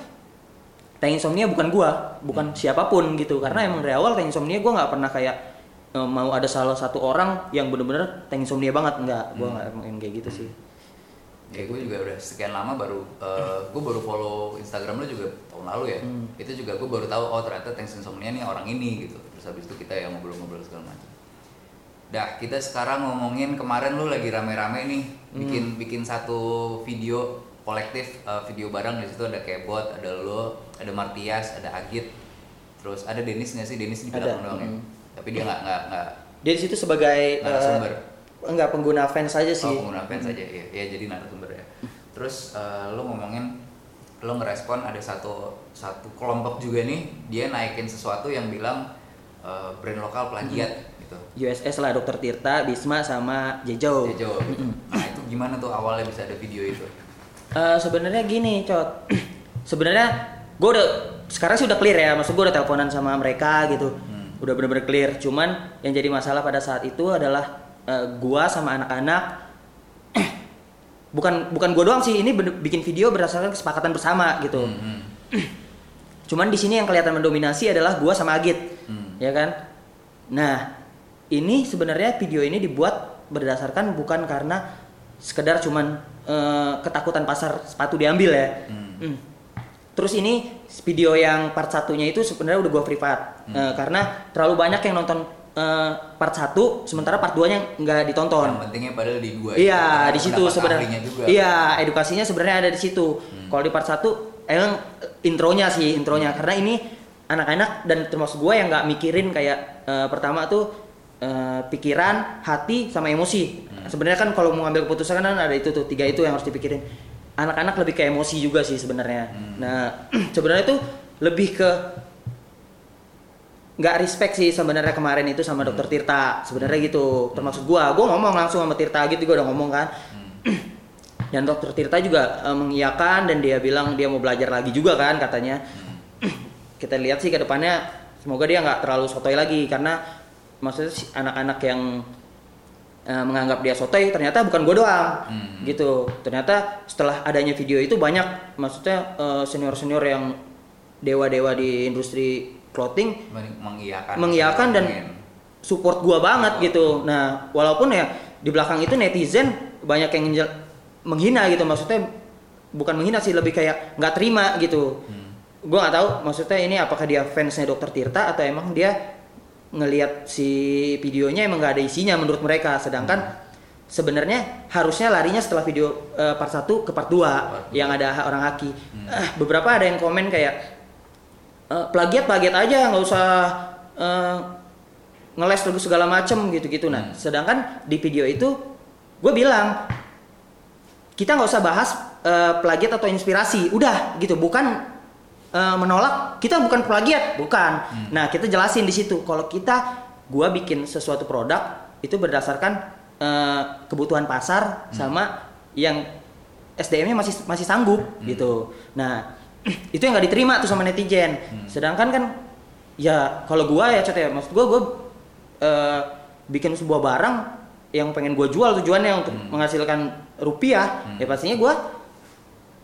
Tank Insomnia bukan gua, bukan siapa pun gitu. Karena emang dari awal Tank Insomnia gua nggak pernah kayak eh, mau ada salah satu orang yang bener-bener Tank Insomnia banget nggak. Gua nggak emang kayak gitu sih. Ya gue juga udah sekian lama baru gue baru follow Instagram lo juga tahun lalu ya. Hmm. itu juga gue baru tahu oh ternyata Thanks Insomnia nih orang ini gitu. Terus habis itu kita yang ngobrol-ngobrol segala macam. Dah kita sekarang ngomongin kemarin lu lagi rame-rame nih bikin bikin satu video kolektif eh, video bareng. Di situ ada Kebot ada lo ada Martias ada Agit. Terus ada Denis nggak sih? Denis di belakang doang ya? Mm. tapi dia nggak nggak nggak Dia di situ sebagai Narasumber. eh, enggak pengguna fans aja sih. Oh, pengguna fans aja ya. Ya jadi narasumber ya. Terus eh, lo ngomongin lo ngerespon ada satu satu kelompok juga nih dia naikin sesuatu yang bilang eh, brand lokal plagiat gitu. USS lah Dokter Tirta, Bisma sama Jejo. Jejo. gitu. Nah, itu gimana tuh awalnya bisa ada video itu? Eh, sebenarnya gini, Cot. sebenarnya gue udah sekarang sih udah clear ya, maksud gue udah teleponan sama mereka gitu. Hmm. Udah bener-bener clear. Cuman yang jadi masalah pada saat itu adalah eh, gua sama anak-anak bukan bukan gua doang sih, ini bener- bikin video berdasarkan kesepakatan bersama gitu. Hmm, Cuman di sini yang kelihatan mendominasi adalah gua sama Agit. Hmm. Ya kan? Nah, ini sebenarnya video ini dibuat berdasarkan bukan karena sekedar cuman eh, ketakutan pasar sepatu diambil ya. Hmm. Hmm. Terus ini video yang part satunya itu sebenarnya udah gua privat Hmm. Eh, karena terlalu banyak yang nonton eh, part 1 sementara part 2 nya nggak ditonton. Yang pentingnya padahal di dua. Iya, di situ sebenarnya. Iya, edukasinya sebenarnya ada di situ. Kalau di part 1 emang intronya sih, intronya karena ini anak-anak dan termasuk gue yang nggak mikirin kayak eh, pertama tuh eh, pikiran, hati sama emosi. Sebenarnya kan kalau mau ngambil keputusan kan ada itu tuh, tiga itu yang harus dipikirin. Anak-anak lebih ke emosi juga sih sebenarnya. Nah, sebenarnya tuh lebih ke nggak respect sih sebenarnya kemarin itu sama dokter Tirta. Sebenarnya gitu. Termasuk gua. Gua ngomong langsung sama Tirta gitu. Gua udah ngomong kan. Dan dokter Tirta juga eh, mengiyakan dan dia bilang dia mau belajar lagi juga kan katanya. Kita lihat sih ke depannya. Semoga dia nggak terlalu sotoy lagi. Karena maksudnya anak-anak yang eh, menganggap dia sotoy ternyata bukan gue doang. Hmm. gitu. Ternyata setelah adanya video itu banyak maksudnya senior senior yang dewa-dewa di industri clothing Men- mengiyakan mengiyakan dan support gua banget gitu. Nah, walaupun ya di belakang itu netizen banyak yang menghina gitu. Maksudnya bukan menghina sih lebih kayak nggak terima gitu. Gua nggak tahu maksudnya ini apakah dia fansnya Dokter Tirta atau emang dia ngelihat si videonya emang nggak ada isinya menurut mereka. Sedangkan sebenarnya harusnya larinya setelah video eh, part 1 ke part 2 yang ada orang haki. Ah, beberapa ada yang komen kayak eh, plagiat plagiat aja nggak usah eh, ngeles terus segala macem gitu-gitu nah sedangkan di video itu gue bilang kita nggak usah bahas eh, plagiat atau inspirasi. Udah gitu. Bukan eh, menolak kita bukan plagiat. Bukan. Nah kita jelasin di situ. Kalau kita gua bikin sesuatu produk itu berdasarkan eh, kebutuhan pasar sama yang SDM-nya masih masih sanggup gitu. Nah itu yang nggak diterima tuh sama netizen. Sedangkan kan ya kalau gua ya cat ya maksud gua gua eh, bikin sebuah barang yang pengen gue jual tujuannya untuk menghasilkan rupiah ya pastinya gue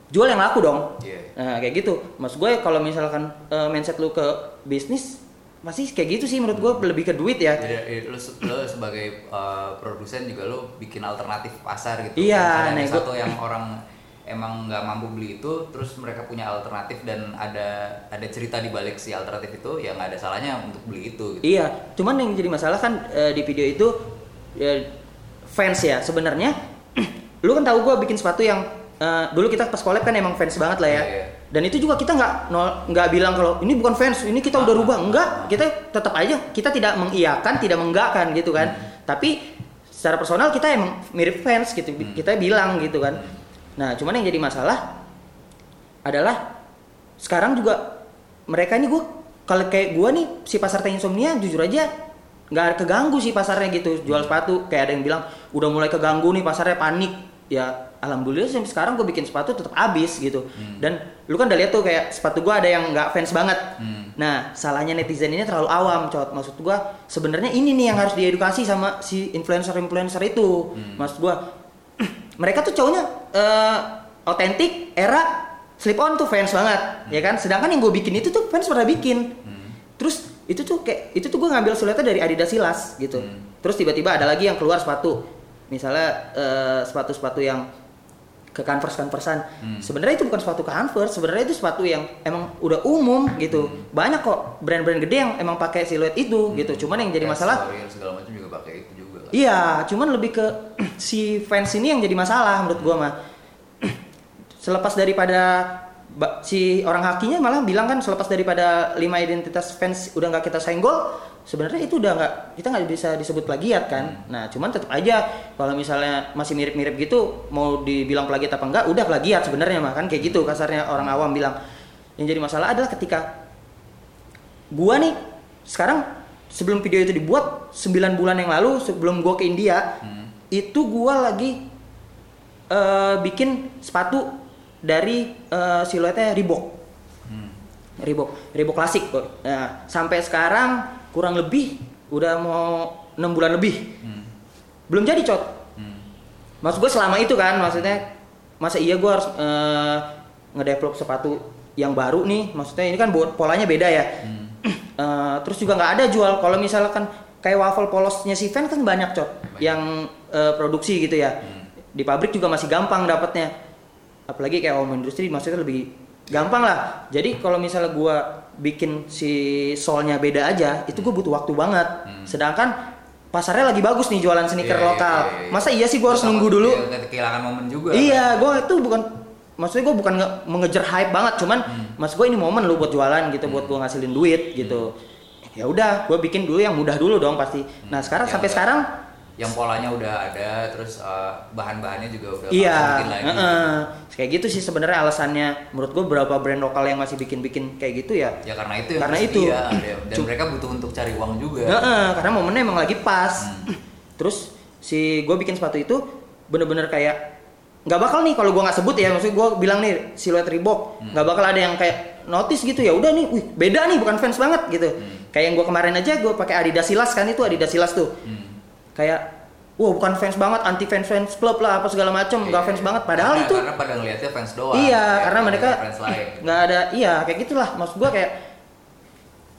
jual yang laku dong. Iya. nah kayak gitu. Mas gue kalau misalkan eh, mindset lu ke bisnis masih kayak gitu sih menurut gue lebih ke duit ya. Jadi eh, lu, se- lu sebagai uh, produsen juga lu bikin alternatif pasar gitu. Iya, nah, ada gua- satu yang orang emang nggak mampu beli itu, terus mereka punya alternatif dan ada ada cerita di balik si alternatif itu, ya nggak ada salahnya untuk beli itu. Gitu. Iya, cuman yang jadi masalah kan eh, di video itu ya, fans ya sebenarnya. lu kan tahu gue bikin sepatu yang eh, dulu kita pas collab kan emang fans banget lah ya. Iya, iya. Dan itu juga kita nggak nggak bilang kalau ini bukan fans, ini kita udah rubah. Enggak, kita tetap aja kita tidak mengiyakan, tidak menggakkan gitu kan. Tapi secara personal kita emang mirip fans gitu. Kita bilang gitu kan. Nah, cuman yang jadi masalah adalah sekarang juga mereka ini gue kalau kayak gue nih si pasar teh insomnia jujur aja nggak keganggu sih pasarnya gitu. Jual sepatu kayak ada yang bilang udah mulai keganggu nih pasarnya panik. Ya alhamdulillah sampai sekarang gue bikin sepatu tetap habis gitu. Dan lu kan udah lihat tuh kayak sepatu gue ada yang nggak fans banget. Hmm. nah salahnya netizen ini terlalu awam cowok maksud gue sebenarnya ini nih yang harus diedukasi sama si influencer influencer itu maksud gue mereka tuh cowoknya eh, otentik era slip on tuh fans banget ya kan? Sedangkan yang gue bikin itu tuh fans pernah bikin. Terus itu tuh kayak itu tuh gue ngambil sulitnya dari Adidas Silas gitu. Terus tiba-tiba ada lagi yang keluar sepatu. Misalnya eh, sepatu-sepatu yang ke converse conversean sebenarnya itu bukan sepatu converse sebenarnya itu sepatu yang emang udah umum gitu. Banyak kok brand-brand gede yang emang pakai siluet itu gitu. Cuman yang jadi masalah Story segala macam juga pakai itu. juga. Iya, cuman lebih ke si fans ini yang jadi masalah menurut gua mah. Selepas daripada si orang hakinya malah bilang kan selepas daripada lima identitas fans udah nggak kita senggol, sebenarnya itu udah nggak kita nggak bisa disebut plagiat kan. Nah, cuman tetap aja kalau misalnya masih mirip-mirip gitu mau dibilang plagiat apa enggak, udah plagiat sebenarnya mah kan kayak gitu kasarnya orang awam bilang. Yang jadi masalah adalah ketika gua nih sekarang sebelum video itu dibuat 9 bulan yang lalu sebelum gua ke India itu gua lagi eh, bikin sepatu dari eh, siluetnya Reebok Hmm. Reebok Reebok klasik kok nah, sampai sekarang kurang lebih udah mau enam bulan lebih Hmm. belum jadi cot Hmm. maksud gue selama itu kan maksudnya masa iya gue harus eh, ngedevelop sepatu yang baru nih maksudnya ini kan polanya beda ya Hmm. Eh, terus juga nggak ada jual. Kalau misalkan kayak waffle polosnya si Van kan banyak cot yang eh, produksi gitu ya. Di pabrik juga masih gampang dapatnya. Apalagi kayak home industry maksudnya lebih gampang lah. Jadi kalau misalnya gua bikin si solnya beda aja itu gue butuh waktu banget. Sedangkan pasarnya lagi bagus nih jualan sneaker Iya, iya, lokal. iya, iya. masa iya sih gua harus nunggu dulu? kehilangan momen juga. Iya, gue itu bukan maksudnya gue bukan nge- mengejar hype banget, cuman Hmm. maksud gue ini momen lu buat jualan gitu, buat gue ngasilin duit gitu. Ya udah, gue bikin dulu yang mudah dulu dong pasti. Nah sekarang Yang sampai udah- sekarang, Yang polanya udah ada, terus uh, bahan-bahannya juga udah iya, lagi. heeh. kayak gitu sih sebenarnya alasannya. Menurut gue beberapa brand lokal yang masih bikin-bikin kayak gitu ya. Ya karena itu Karena itu. ada- dan mereka butuh untuk cari uang juga. Heeh, karena momennya emang lagi pas. Hmm. Terus si gue bikin sepatu itu bener-bener kayak nggak bakal nih kalau gue nggak sebut ya maksudnya gue bilang nih siluet Reebok. Nggak bakal ada yang kayak notice gitu ya udah nih wih beda nih bukan fans banget gitu. Kayak yang gue kemarin aja gue pakai Adidas Silas kan itu Adidas Silas tuh. Kayak wah bukan fans banget anti fans fans klub lah apa segala macem nggak Iya. fans banget. Padahal Karena- itu karena pada ngelihatnya fans doang iya ya, karena mereka nggak ada iya kayak gitulah. Maksud gua kayak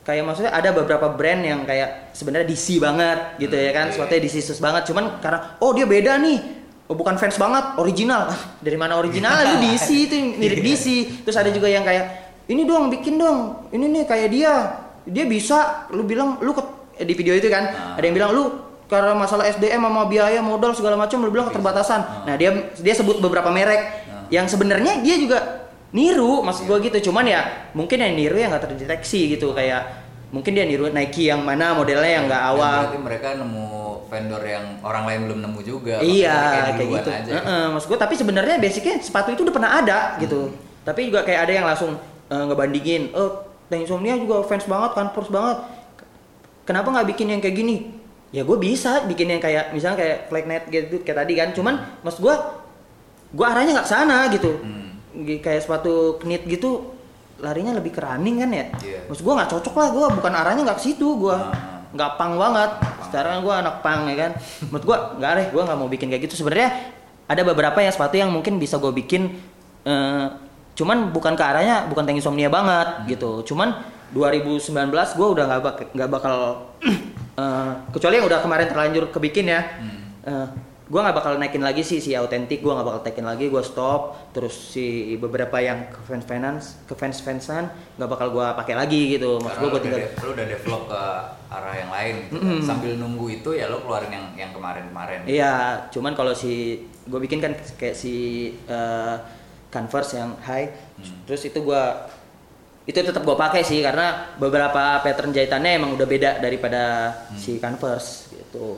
kayak maksudnya ada beberapa brand yang kayak sebenarnya DC banget gitu ya kan iya. suatunya DC sus banget. Cuman karena oh dia beda nih oh, bukan fans banget original. Ah, dari mana original? Lu DC itu mirip Iya. DC terus ada juga yang kayak ini dong bikin dong. Ini nih kayak dia. Dia bisa. Lu bilang lu ke, eh, di video itu kan Ah. ada yang bilang lu karena masalah SDM sama biaya modal segala macam lu bilang keterbatasan. Nah dia dia sebut beberapa merek. Ah. yang sebenarnya dia juga niru maksud gua gitu. Cuman ya mungkin yang niru yang nggak terdeteksi gitu. Kayak mungkin dia niru Nike yang mana modelnya yang nggak awal. mereka nemu vendor yang orang lain belum nemu juga iya kayak gitu. aja. Heeh, maksud gua tapi sebenarnya basicnya sepatu itu udah pernah ada gitu. Tapi juga kayak ada yang langsung eh, ngebandingin oh Tank Insomnia juga fans banget Converse banget. Kenapa nggak bikin yang kayak gini? Ya gue bisa bikin yang kayak misalnya kayak Flagnet gitu kayak tadi kan. Cuman maksud gua gua arahnya nggak sana gitu. Hmm. Kayak sepatu knit gitu larinya lebih ke running kan ya? Iya. maksud gua nggak cocok lah gua bukan arahnya nggak ke situ gua Ah. nggak pang banget sekarang gua anak pang ya kan? Menurut gua nggak deh gua nggak mau bikin kayak gitu. Sebenarnya ada beberapa yang sepatu yang mungkin bisa gua bikin eh, cuman bukan ke arahnya bukan tank insomnia banget gitu. Cuman 2019 gua udah nggak bak nggak bakal eh, kecuali yang udah kemarin terlanjur kebikin ya. Eh, gua nggak bakal naikin lagi sih si autentik gua nggak bakal naikin lagi gua stop terus si beberapa yang ke fans finance ke fans fansan nggak bakal gua pakai lagi gitu maksud gua udah, tinggal de- lu udah develop ke arah yang lain gitu kan. Sambil nunggu itu ya lo keluarin yang yang kemarin-kemarin. Iya, cuman kalau si gue bikin kan kayak si eh, Converse yang high, terus itu gua itu tetap gue pakai sih karena beberapa pattern jahitannya emang udah beda daripada si Converse gitu.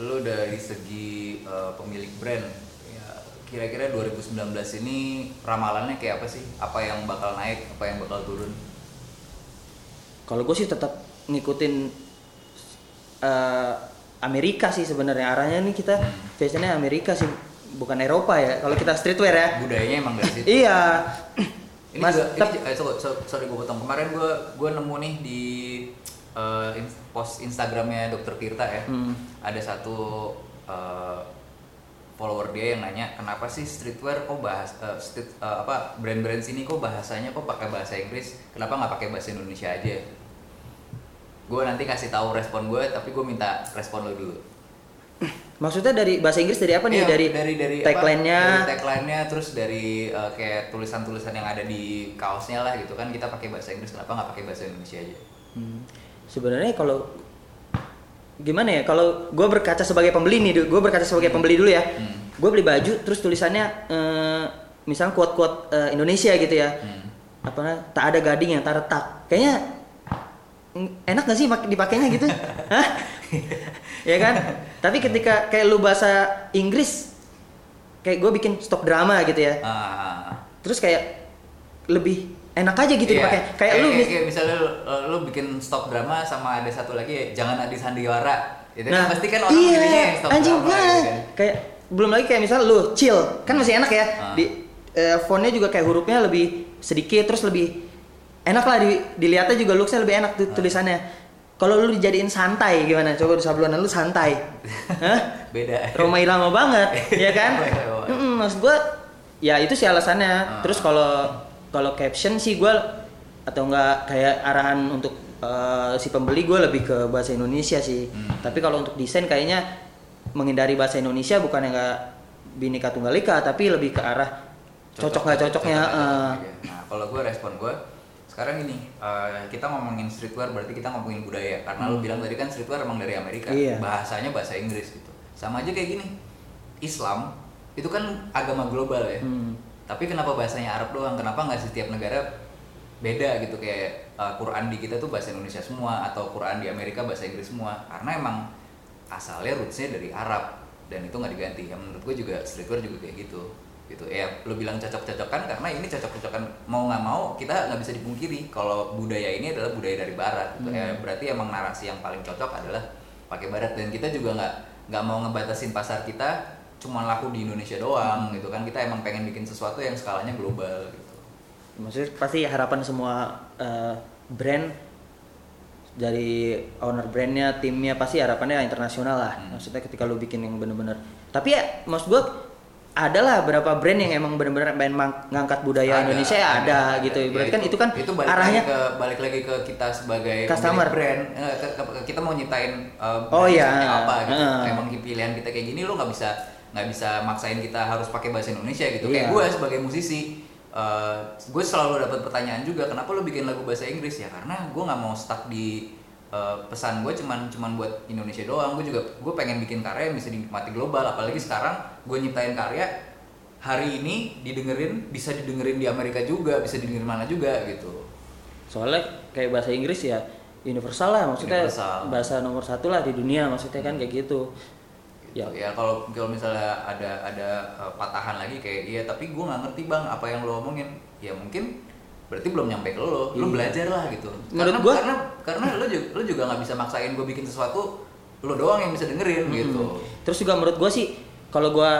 Lu dari segi uh, pemilik brand ya kira-kira 2019 ini ramalannya kayak apa sih? Apa yang bakal naik, apa yang bakal turun? Kalau gue sih tetap ngikutin eh, Amerika sih sebenarnya arahnya nih kita fashionnya Amerika sih bukan Eropa ya. Kalau kita streetwear ya. Budayanya emang dari situ. Iya. Ini Mas, juga, ini, eh, so- so- sorry gue potong. Kemarin gue gue nemu nih di eh, in- post Instagramnya Dokter Tirta ya. Hmm. Ada satu eh, follower dia yang nanya kenapa sih streetwear kok bahas eh, street, eh, apa brand-brand sini kok bahasanya kok pakai bahasa Inggris? Kenapa nggak pakai bahasa Indonesia aja? Gue nanti kasih tahu respon gue, tapi gue minta respon lo dulu. Maksudnya dari bahasa Inggris dari apa nih? Iya, dari dari dari tagline-nya. dari tagline-nya terus dari eh, kayak tulisan-tulisan yang ada di kaosnya lah gitu kan kita pakai bahasa Inggris kenapa nggak pakai bahasa Indonesia aja Hmm. Sebenarnya kalau gimana ya? Kalau gue berkaca sebagai pembeli nih, gue berkaca sebagai pembeli dulu ya. Hmm. Gue beli baju, terus tulisannya, eh, misalnya quote-quote eh, Indonesia gitu ya. Hmm. Apa? Tak ada gading yang tak retak. Kayaknya enak gak sih dipakainya gitu? Hah? ya kan? Tapi ketika kayak lu bahasa Inggris, kayak gue bikin stok drama gitu ya. Ah, Terus kayak lebih enak aja gitu iya. dipakai. Kayak lu mis- kayak misalnya lu, lu bikin stok drama sama ada satu lagi jangan ada sandiwara itu kan pasti kan orang iya, yang stok anjing drama gua gitu kan. kayak belum lagi kayak misal lu chill kan masih enak ya Ah. di eh, fontnya juga kayak hurufnya lebih sedikit terus lebih enak lah di, dilihatnya juga looksnya lebih enak tuh Ah. tulisannya kalau lu dijadiin santai gimana coba di sablonan lu santai Hah? beda Roma Irama banget ya kan Irama. Mm-mm, maksud gua ya itu sih alasannya Ah. terus kalau kalau caption sih gua atau enggak kayak arahan untuk eh, si pembeli gue lebih ke bahasa Indonesia sih Hmm. tapi kalau untuk desain kayaknya menghindari bahasa Indonesia bukan yang enggak bineka tunggal ika tapi lebih ke arah cocok nggak cocoknya nggak eh. cocoknya. nah kalau gue respon gue sekarang ini eh, kita ngomongin streetwear berarti kita ngomongin budaya karena lu bilang tadi kan streetwear emang dari Amerika Hmm. Iya. bahasanya bahasa Inggris gitu sama aja kayak gini Islam itu kan agama global ya Hmm. Tapi kenapa bahasanya Arab doang? Kenapa nggak setiap negara beda gitu? Kayak eh, Quran di kita tuh bahasa Indonesia semua atau Quran di Amerika bahasa Inggris semua. Karena emang asalnya rootsnya dari Arab dan itu nggak diganti. Yang menurut gue juga streetwear juga kayak gitu. Gitu. Ya lo bilang cocok-cocokan karena ini cocok-cocokan. Mau nggak mau kita nggak bisa dipungkiri kalau budaya ini adalah budaya dari Barat gitu. ya berarti emang narasi yang paling cocok adalah pakai Barat. Dan kita juga nggak nggak mau ngebatasin pasar kita cuma laku di Indonesia doang gitu kan. Kita emang pengen bikin sesuatu yang skalanya global gitu. Maksudnya pasti harapan semua eh, brand dari owner brandnya timnya pasti harapannya internasional lah. Hmm. maksudnya ketika lu bikin yang bener-bener. Tapi ya maksud gua ada lah beberapa brand yang emang bener-bener pengen ngangkat budaya Ada, Indonesia? Ya ada, gitu. Ya, berarti kan itu kan itu balik arahnya lagi ke balik lagi ke kita sebagai Customer. brand. Eh, ke- ke- kita mau nyiptain uh, Oh, brand iya. apa gitu. Heeh. emang pilihan kita kayak gini lo nggak bisa nggak bisa maksain kita harus pakai bahasa Indonesia gitu. Kayak Iya. gue sebagai musisi uh, gue selalu dapat pertanyaan juga kenapa lo bikin lagu bahasa Inggris? Ya karena gue nggak mau stuck di uh, pesan gue cuman cuman buat Indonesia doang. Gue juga gue pengen bikin karya yang bisa dinikmati global. Apalagi sekarang gue nyiptain karya hari ini didengerin bisa didengerin di Amerika juga bisa didengerin mana juga gitu. Soalnya kayak bahasa Inggris ya universal lah. Maksudnya Universal. bahasa nomor satu lah di dunia maksudnya kan kayak gitu ya ya kalau kalau misalnya ada ada uh, patahan lagi kayak iya tapi gue nggak ngerti bang apa yang lo omongin ya mungkin berarti belum nyampe ke lo lo Iya. belajar lah gitu Menurut karena gua- karena karena lo juga lo juga nggak bisa maksain gue bikin sesuatu lo doang yang bisa dengerin gitu Mm-mm. Terus juga menurut gue sih kalau gue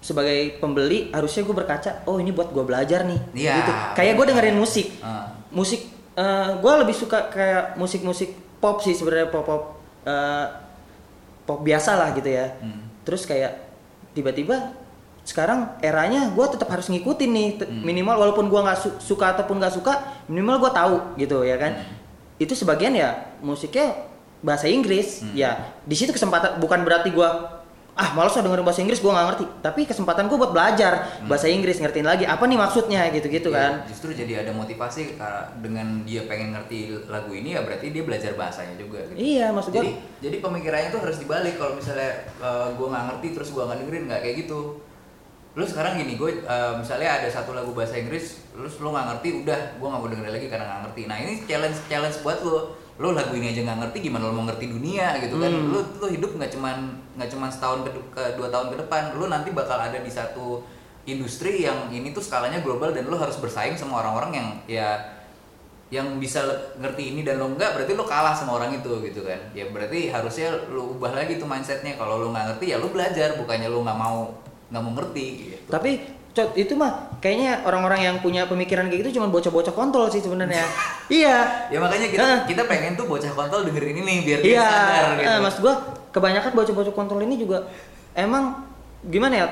sebagai pembeli harusnya gue berkaca, oh ini buat gue belajar nih. Iya, Gitu. Kayak gue dengerin musik, Ah. musik gue lebih suka kayak musik-musik pop sih sebenarnya pop pop eh, pop biasa lah gitu ya. Hmm. Terus kayak tiba-tiba sekarang eranya gue tetap harus ngikutin nih Hmm. minimal walaupun gue nggak su- suka ataupun nggak suka minimal gue tahu gitu ya kan Hmm. itu sebagian ya musiknya bahasa Inggris Hmm. ya di situ kesempatan bukan berarti gue ah malas dengerin bahasa Inggris gue nggak ngerti. Tapi kesempatan gue buat belajar bahasa Inggris ngertiin lagi apa nih maksudnya gitu-gitu Hmm. Iya, kan. justru jadi ada motivasi karena dengan dia pengen ngerti lagu ini ya berarti dia belajar bahasanya juga gitu. iya maksud jadi gue jadi pemikirannya tuh harus dibalik. Kalau misalnya gue nggak ngerti terus gue nggak dengerin nggak kayak gitu. Lu sekarang gini gue misalnya ada satu lagu bahasa Inggris terus lu nggak ngerti udah gue nggak mau dengerin lagi karena nggak ngerti. Nah ini challenge challenge buat lu lu lagu ini aja nggak ngerti gimana lu mau ngerti dunia gitu kan? Hmm. lu tuh hidup nggak cuman nggak cuman setahun ke, ke dua tahun ke depan. Lu nanti bakal ada di satu industri yang ini tuh skalanya global dan lu harus bersaing sama orang-orang yang ya yang bisa ngerti ini dan lo enggak berarti lo kalah sama orang itu gitu kan? Ya berarti harusnya lo ubah lagi tuh mindsetnya. Kalau lo nggak ngerti ya lo belajar. Bukannya lo nggak mau nggak mau ngerti gitu. Tapi Cot, itu mah kayaknya orang-orang yang punya pemikiran kayak gitu cuma bocah-bocah kontol sih sebenarnya iya ya makanya kita Heeh. kita pengen tuh bocah kontol dengerin ini biar dia Iya, sadar gitu eh, maksud gua kebanyakan bocah-bocah kontrol ini juga emang gimana ya?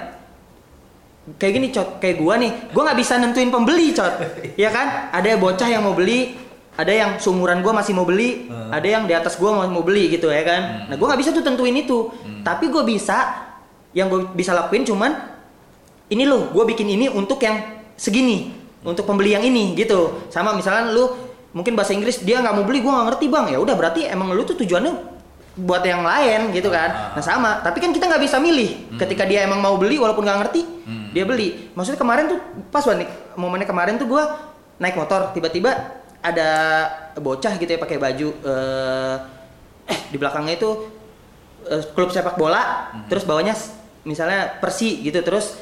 Kayak gini cot, kayak gua nih, gua nggak bisa nentuin pembeli cot, ya kan? Ada bocah yang mau beli, ada yang seumuran gua masih mau beli, Hmm. ada yang di atas gua mau mau beli gitu ya kan? Nah gua nggak bisa tuh tentuin itu, Hmm. tapi gua bisa, yang gua bisa lakuin cuman ini loh, gua bikin ini untuk yang segini, untuk pembeli yang ini gitu. Sama misalnya lu mungkin bahasa Inggris dia nggak mau beli, gua nggak ngerti bang. Ya udah berarti emang lu tuh tujuannya buat yang lain gitu kan. Ah. Nah sama, tapi kan kita nggak bisa milih. Ketika dia emang mau beli walaupun nggak ngerti, Hmm. dia beli. Maksudnya kemarin tuh pas banget momennya kemarin tuh gua naik motor, tiba-tiba ada bocah gitu ya pakai baju eh eh di belakangnya itu eh, klub sepak bola, terus bawahnya misalnya Persi gitu, terus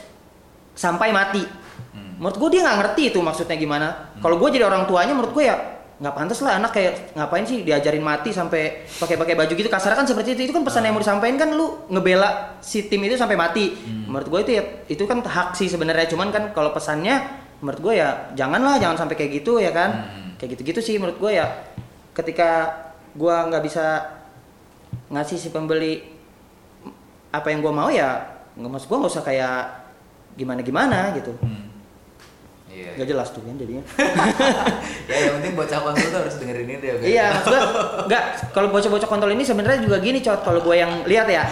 sampai mati. Hmm. Menurut gue dia nggak ngerti itu maksudnya gimana. Kalau gue jadi orang tuanya, menurut gue ya nggak pantas lah anak kayak ngapain sih diajarin mati sampai pakai-pakai baju gitu. Kasar kan seperti itu. Itu kan pesan yang mau disampaikan kan lu ngebela si tim itu sampai mati. Menurut gue itu ya itu kan hak sih sebenarnya. Cuman kan kalau pesannya menurut gue ya janganlah jangan sampai kayak gitu ya kan? Hmm. kayak gitu-gitu sih menurut gue ya. Ketika gue nggak bisa ngasih si pembeli apa yang gue mau ya nggak maksud gue nggak usah kayak gimana gimana gitu. Hmm. iya. Nggak jelas tuh kan jadinya. Ya yang penting bocah kontol tuh harus dengerin ini deh iya maksud gue nggak kalau bocah-bocah kontol ini sebenarnya juga gini cot kalau gue yang lihat ya.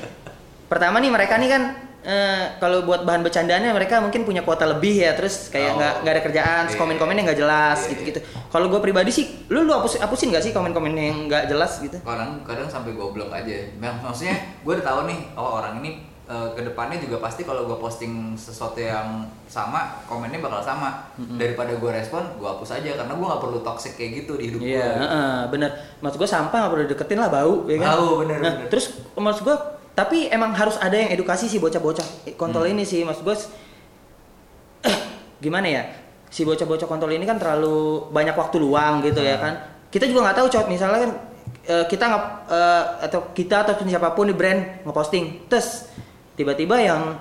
Pertama nih mereka nih kan eh, kalau buat bahan bercandaannya mereka mungkin punya kuota lebih ya terus kayak Oh. nggak nggak ada kerjaan terus Iya. komen-komennya nggak jelas Iya, gitu-gitu. Kalau gue pribadi sih lu lu hapus hapusin nggak sih komen-komen yang nggak jelas gitu? Kadang kadang sampai goblok aja. Mak- maksudnya gue udah tahu nih oh orang ini eh, ke depannya juga pasti kalau gue posting sesuatu yang sama komennya bakal sama daripada gue respon gue hapus aja karena gue nggak perlu toxic kayak gitu di hidup Iya, gue heeh, bener. Maksud gue sampah nggak perlu deketin lah bau, ya kan? Bau, bener, Nah, bener. terus maksud gue, tapi emang harus ada yang edukasi sih bocah-bocah kontol Hmm. ini sih, maksud gue. gimana ya? Si bocah-bocah kontol ini kan terlalu banyak waktu luang gitu ya Hmm. kan? Kita juga nggak tahu cowok misalnya kan eh, kita nggak eh, atau kita ataupun siapa pun di brand ngeposting, terus tiba-tiba yang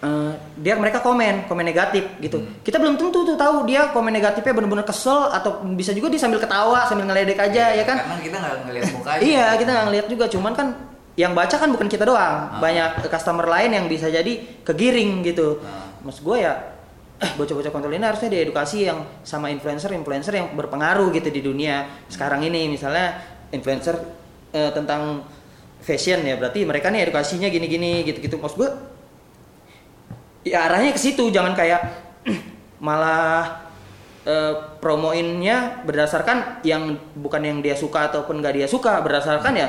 eh, dia mereka komen komen negatif gitu kita belum tentu tuh tahu dia komen negatifnya benar-benar kesel atau bisa juga dia sambil ketawa sambil ngeledek aja ya kan Karena kita nggak ngeliat mukanya. Iya, kita nggak ngeliat juga, cuman kan yang baca kan bukan kita doang, Ah. banyak customer lain yang bisa jadi kegiring gitu. Ah. Mas gue ya, eh, bocah-bocah kontol ini harusnya diedukasi yang sama influencer-influencer yang berpengaruh gitu di dunia sekarang ini, misalnya influencer eh, tentang fashion ya, berarti mereka nih edukasinya gini-gini gitu-gitu. Mas gue, ya arahnya ke situ, jangan kayak malah eh, promoinnya berdasarkan yang bukan yang dia suka ataupun nggak dia suka berdasarkan ya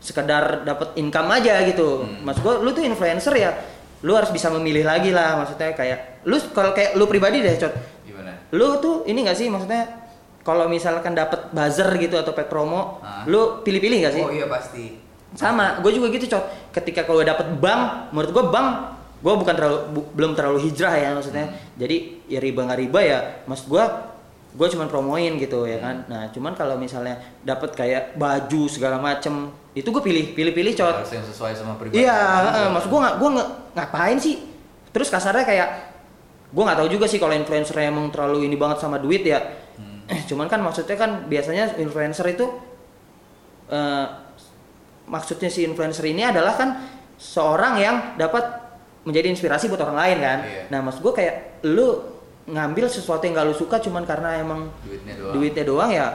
sekedar dapat income aja gitu mas gue lu tuh influencer ya lu harus bisa memilih lagi lah maksudnya kayak lu kalau kayak lu pribadi deh cot Gimana? lu tuh ini gak sih maksudnya kalau misalkan dapat buzzer gitu atau pack promo Ah. lu pilih-pilih gak sih Oh iya pasti. Sama gue juga gitu cot ketika kalau dapet bank menurut gue bank gue bukan terlalu bu- belum terlalu hijrah ya maksudnya. Jadi ya riba nggak riba ya maksud gue gue cuman promoin gitu ya kan. Nah cuman kalau misalnya dapet kayak baju segala macem itu gue pilih pilih pilih cot Harus yang sesuai sama pribadi. iya maksud gue nggak gue ngapain sih? Terus kasarnya kayak gue nggak tahu juga sih kalau influencer emang terlalu ini banget sama duit ya. Cuman kan maksudnya kan biasanya influencer itu eh, maksudnya si influencer ini adalah kan seorang yang dapat menjadi inspirasi buat orang lain kan? Iya. nah maksud gue kayak lu ngambil sesuatu yang gak lu suka cuman karena emang Duitnya doang. duitnya doang ya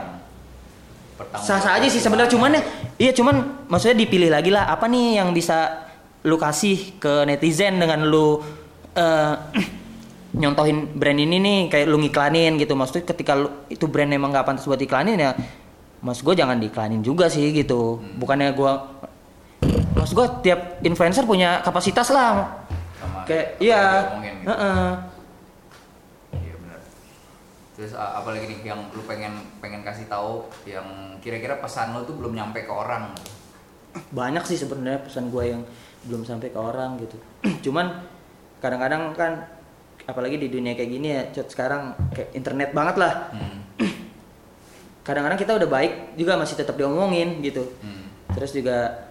Pertanggung sah sah aja sih sebenarnya. Cuman ya iya cuman maksudnya dipilih lagi lah. Apa nih yang bisa lu kasih ke netizen dengan lu eh, nyontohin brand ini nih kayak lu ngiklanin gitu. Maksudnya ketika lu itu brand emang gak pantas buat iklanin ya mas gue jangan diiklanin juga sih gitu Hmm. bukannya gue maksud gue tiap influencer punya kapasitas lah Sama kayak iya gitu. Iya benar. Terus apalagi nih yang lu pengen pengen kasih tahu yang kira-kira pesan lu tuh belum nyampe ke orang. banyak sih sebenarnya pesan gue yang belum sampai ke orang gitu cuman kadang-kadang kan apalagi di dunia kayak gini ya sekarang kayak internet banget lah Hmm. kadang-kadang kita udah baik juga masih tetap diomongin gitu Hmm. terus juga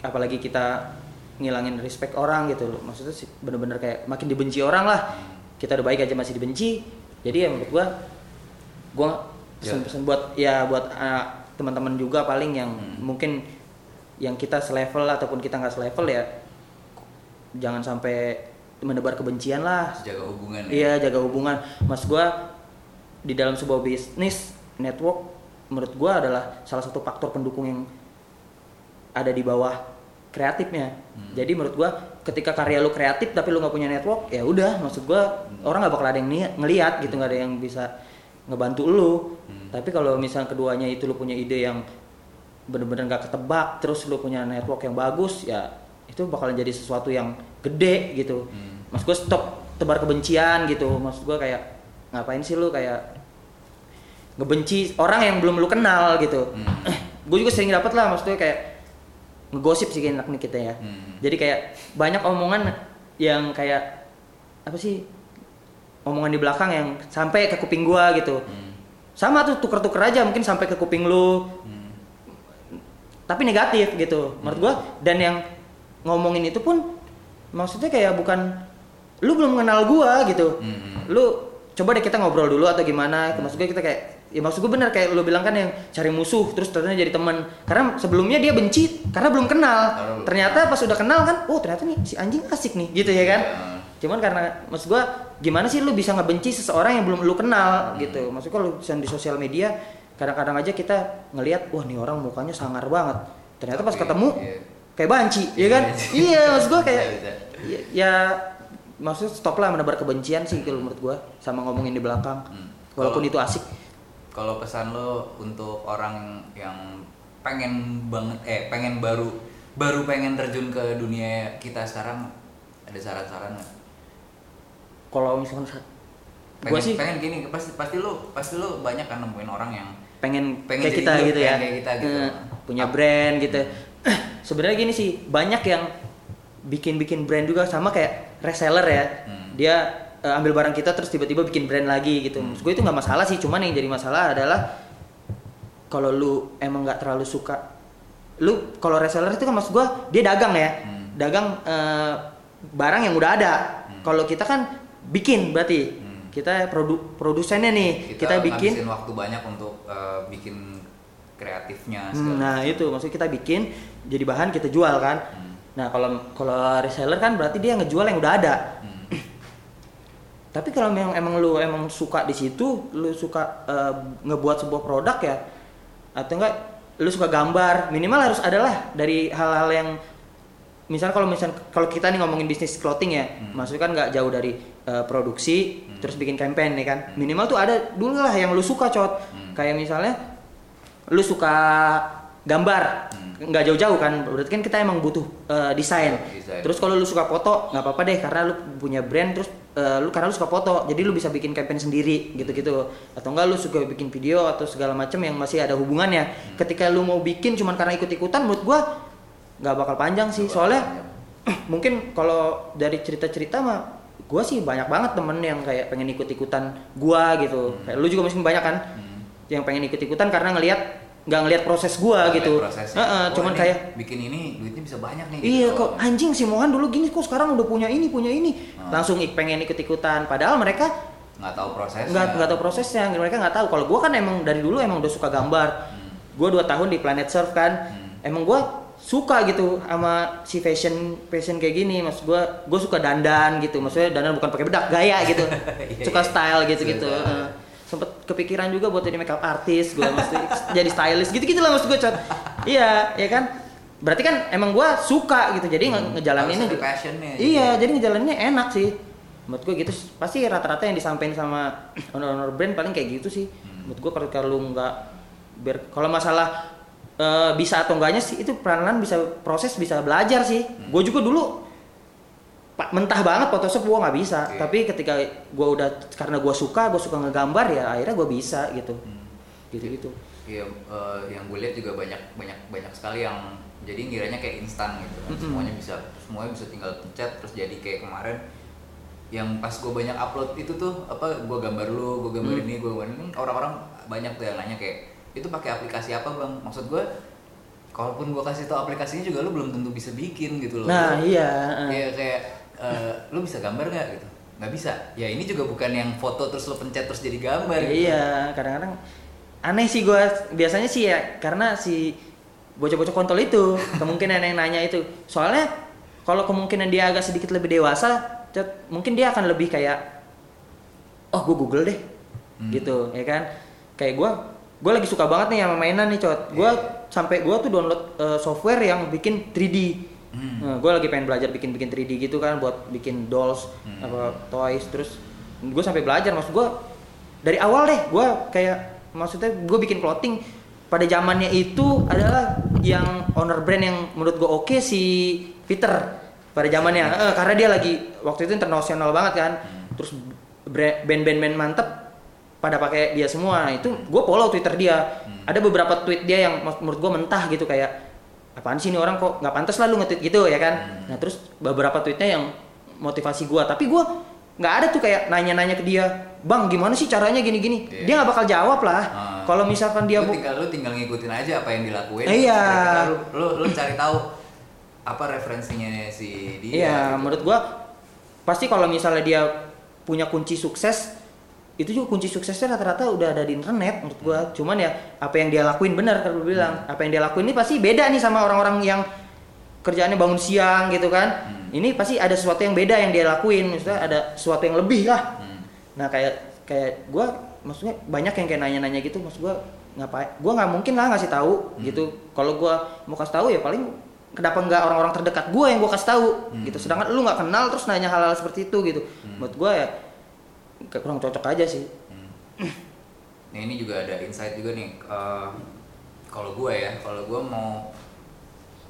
apalagi kita ngilangin respect orang gitu loh maksudnya sih bener-bener kayak makin dibenci orang lah kita udah baik aja masih dibenci jadi ya menurut gua gua pesan-pesan buat ya buat uh, teman-teman juga paling yang mungkin yang kita selevel ataupun kita nggak selevel ya jangan sampai menebar kebencian lah Jaga hubungan. ya. Iya jaga hubungan. Mas gua di dalam sebuah bisnis network menurut gua adalah salah satu faktor pendukung yang ada di bawah kreatifnya. Hmm. Jadi menurut gua ketika karya lu kreatif tapi lu nggak punya network ya udah maksud gua orang nggak bakal ada yang ni- ngeliat gitu nggak ada yang bisa ngebantu lu. Hmm. Tapi kalau misalnya keduanya itu lu punya ide yang bener-bener nggak ketebak terus lu punya network yang bagus ya itu bakalan jadi sesuatu yang gede gitu Hmm. mas gue stop tebar kebencian gitu mas gue kayak ngapain sih lu kayak ngebenci orang yang belum lu kenal gitu Hmm. gue juga sering dapat lah maksudnya kayak ngegosip sih enak nih kita ya Hmm. jadi kayak banyak omongan yang kayak apa sih omongan di belakang yang sampai ke kuping gua gitu Hmm. sama tuh tuker-tuker aja mungkin sampai ke kuping lu Hmm. tapi negatif gitu menurut gua dan yang ngomongin itu pun maksudnya kayak bukan lu belum kenal gua gitu Hmm. lu coba deh kita ngobrol dulu atau gimana maksud gue kita kayak ya maksud gue bener kayak lu bilang kan yang cari musuh terus ternyata jadi teman. Karena sebelumnya dia benci karena belum kenal. Ternyata pas udah kenal kan oh ternyata nih si anjing asik nih gitu ya kan? Iya. cuman karena maksud gua gimana sih lu bisa ngebenci seseorang yang belum lu kenal gitu? Maksud gua lu bisa di sosial media kadang-kadang aja kita ngelihat wah nih orang mukanya sangar banget. Ternyata pas Tapi, ketemu iya. kayak banci ya kan? Iya. iya maksud gua kayak ya, ya maksud stop lah menebar kebencian sih kalau menurut gua sama ngomongin di belakang. Hmm. walaupun itu asik Kalau pesan lo untuk orang yang pengen banget eh pengen baru baru pengen terjun ke dunia kita sekarang ada saran-saran nggak? kalau misalkan sa- Pengen, sih pengen gini pasti pasti lo pasti lo banyak kan nemuin orang yang pengen, Pengen kayak kita lu, gitu ya kayak kita gitu. Eh, punya brand gitu sebenarnya gini sih banyak yang bikin-bikin brand juga sama kayak reseller ya Hmm. dia eh, ambil barang kita terus tiba-tiba bikin brand lagi gitu Hmm. Maksud gue itu nggak masalah sih cuman yang jadi masalah adalah kalau lu emang nggak terlalu suka lu kalau reseller itu kan maksud gue dia dagang ya Hmm. dagang eh, barang yang udah ada. Kalau kita kan bikin berarti Hmm. kita produ produsennya nih, kita, bikin. ngabisin waktu banyak untuk eh, bikin kreatifnya Hmm, nah itu maksudnya kita bikin jadi bahan kita jual kan. Hmm. Nah kalau kalau reseller kan berarti dia ngejual yang udah ada. Hmm. Tapi kalau memang emang lu emang suka di situ, lu suka eh, ngebuat sebuah produk ya, atau enggak lu suka gambar, minimal harus adalah dari hal-hal yang misal kalau misal kalau kita nih ngomongin bisnis clothing ya, Hmm. maksudnya kan nggak jauh dari eh, produksi, terus bikin campaign nih kan, minimal tuh ada dulu lah yang lu suka cot, Hmm. kayak misalnya lu suka gambar, Hmm. nggak jauh-jauh kan, berarti kan kita emang butuh desain. Desain. Terus kalau lu suka foto nggak apa-apa deh karena lu punya brand terus eh, lu karena lu suka foto jadi lu bisa bikin campaign sendiri gitu-gitu. Atau enggak lu suka bikin video atau segala macam yang masih ada hubungannya. Ketika lu mau bikin cuman karena ikut-ikutan menurut gua nggak bakal panjang sih. Soalnya mungkin kalau dari cerita-cerita mah gua sih banyak banget temen yang kayak pengen ikut-ikutan gua gitu. Kayak lu juga mungkin banyak kan Hmm. yang pengen ikut-ikutan karena ngelihat nggak ngelihat proses gua gitu. Heeh, Wah, cuman kayak bikin ini duitnya bisa banyak nih Iya gitu. kok anjing si Mohan dulu gini kok sekarang udah punya ini punya ini Hmm. langsung ik- pengen ikut ikutan padahal mereka nggak tahu prosesnya nggak nggak tahu prosesnya mereka nggak tahu kalau gue kan emang dari dulu emang udah suka gambar Hmm. gue dua tahun di Planet Surf kan Hmm. emang gue suka gitu sama si fashion fashion kayak gini maksud gue gue suka dandan gitu maksudnya dandan bukan pakai bedak gaya gitu Iya, suka iya. style gitu gitu. Sempet kepikiran juga buat jadi makeup artist gue mesti jadi stylist gitu gitu lah maksud gue cot iya ya kan berarti kan emang gue suka gitu jadi Hmm. ngejalaninnya Harus ada juga passionnya iya jadi ngejalaninnya enak sih menurut gue gitu pasti rata-rata yang disampaikan sama owner-owner brand paling kayak gitu sih Hmm. menurut gue kalau kalau nggak ber kalau masalah eh, bisa atau enggaknya sih itu pelan-pelan bisa proses bisa belajar sih Hmm. gue juga dulu mentah banget Photoshop gue nggak bisa Oke. tapi ketika gue udah karena gue suka gue suka ngegambar ya akhirnya gue bisa gitu Hmm. gitu gitu Iya, eh, yang gue lihat juga banyak banyak banyak sekali yang jadi ngiranya kayak instan gitu kan. Mm-mm. Semuanya bisa semuanya bisa tinggal pencet terus jadi kayak kemarin yang pas gue banyak upload itu tuh apa gue gambar lu, gue gambar Hmm. ini, gue gambar ini orang-orang banyak tuh yang nanya kayak itu pakai aplikasi apa bang? Maksud gue kalaupun gue kasih tau aplikasinya juga lu belum tentu bisa bikin gitu loh. nah Lu- iya kayak eh, lu bisa gambar nggak gitu? Nggak bisa. Ya ini juga bukan yang foto terus lu pencet terus jadi gambar. gitu. Iya, kadang-kadang aneh sih gue biasanya sih ya karena si bocah-bocah kontol itu kemungkinan yang nanya itu soalnya kalau kemungkinan dia agak sedikit lebih dewasa Cet, mungkin dia akan lebih kayak oh gue google deh Hmm. gitu ya kan kayak gue gue lagi suka banget nih sama mainan nih cot gue Iya. sampai gue tuh download eh, software yang bikin 3D Hmm. gue lagi pengen belajar bikin bikin 3D gitu kan buat bikin dolls Hmm. apa toys terus gue sampai belajar. Maksud gue dari awal deh gue kayak maksudnya gue bikin clothing pada zamannya itu adalah yang owner brand yang menurut gue oke si Peter pada zamannya. Eh, karena dia lagi waktu itu internasional banget kan. Terus bra- band-band-band mantep pada pakai dia semua. Itu gue follow twitter dia. Ada beberapa tweet dia yang menurut gue mentah gitu kayak apaan sih ini orang kok nggak pantas lah lu nge-tweet gitu ya kan nah terus beberapa tweetnya yang motivasi gue tapi gue nggak ada tuh kayak nanya-nanya ke dia bang gimana sih caranya gini-gini Iya. dia nggak bakal jawab lah Ah. kalau misalkan dia lu tinggal lu tinggal ngikutin aja apa yang dilakuin Iya. Kira-kira lu, lu lu cari tahu apa referensinya si dia Iya, gitu. menurut gua pasti kalau misalnya dia punya kunci sukses itu juga kunci suksesnya rata-rata udah ada di internet menurut gua. Cuman ya apa yang dia lakuin benar kalau lu bilang. Apa yang dia lakuin ini pasti beda nih sama orang-orang yang kerjaannya bangun siang gitu kan. Hmm. Ini pasti ada sesuatu yang beda yang dia lakuin, maksudnya ada sesuatu yang lebih lah. Hmm. Nah, kayak kayak gua maksudnya banyak yang kayak nanya-nanya gitu maksud gua ngapain? Gua nggak mungkin lah ngasih tahu Hmm. gitu. Kalau gua mau kasih tahu ya paling kenapa nggak orang-orang terdekat gua yang gua kasih tahu Hmm. gitu. Sedangkan lu nggak kenal terus nanya hal-hal seperti itu gitu. Menurut gua ya kayak kurang cocok aja sih. Hmm. Nah ini juga ada insight juga nih. eh, kalau gue ya, kalau gue mau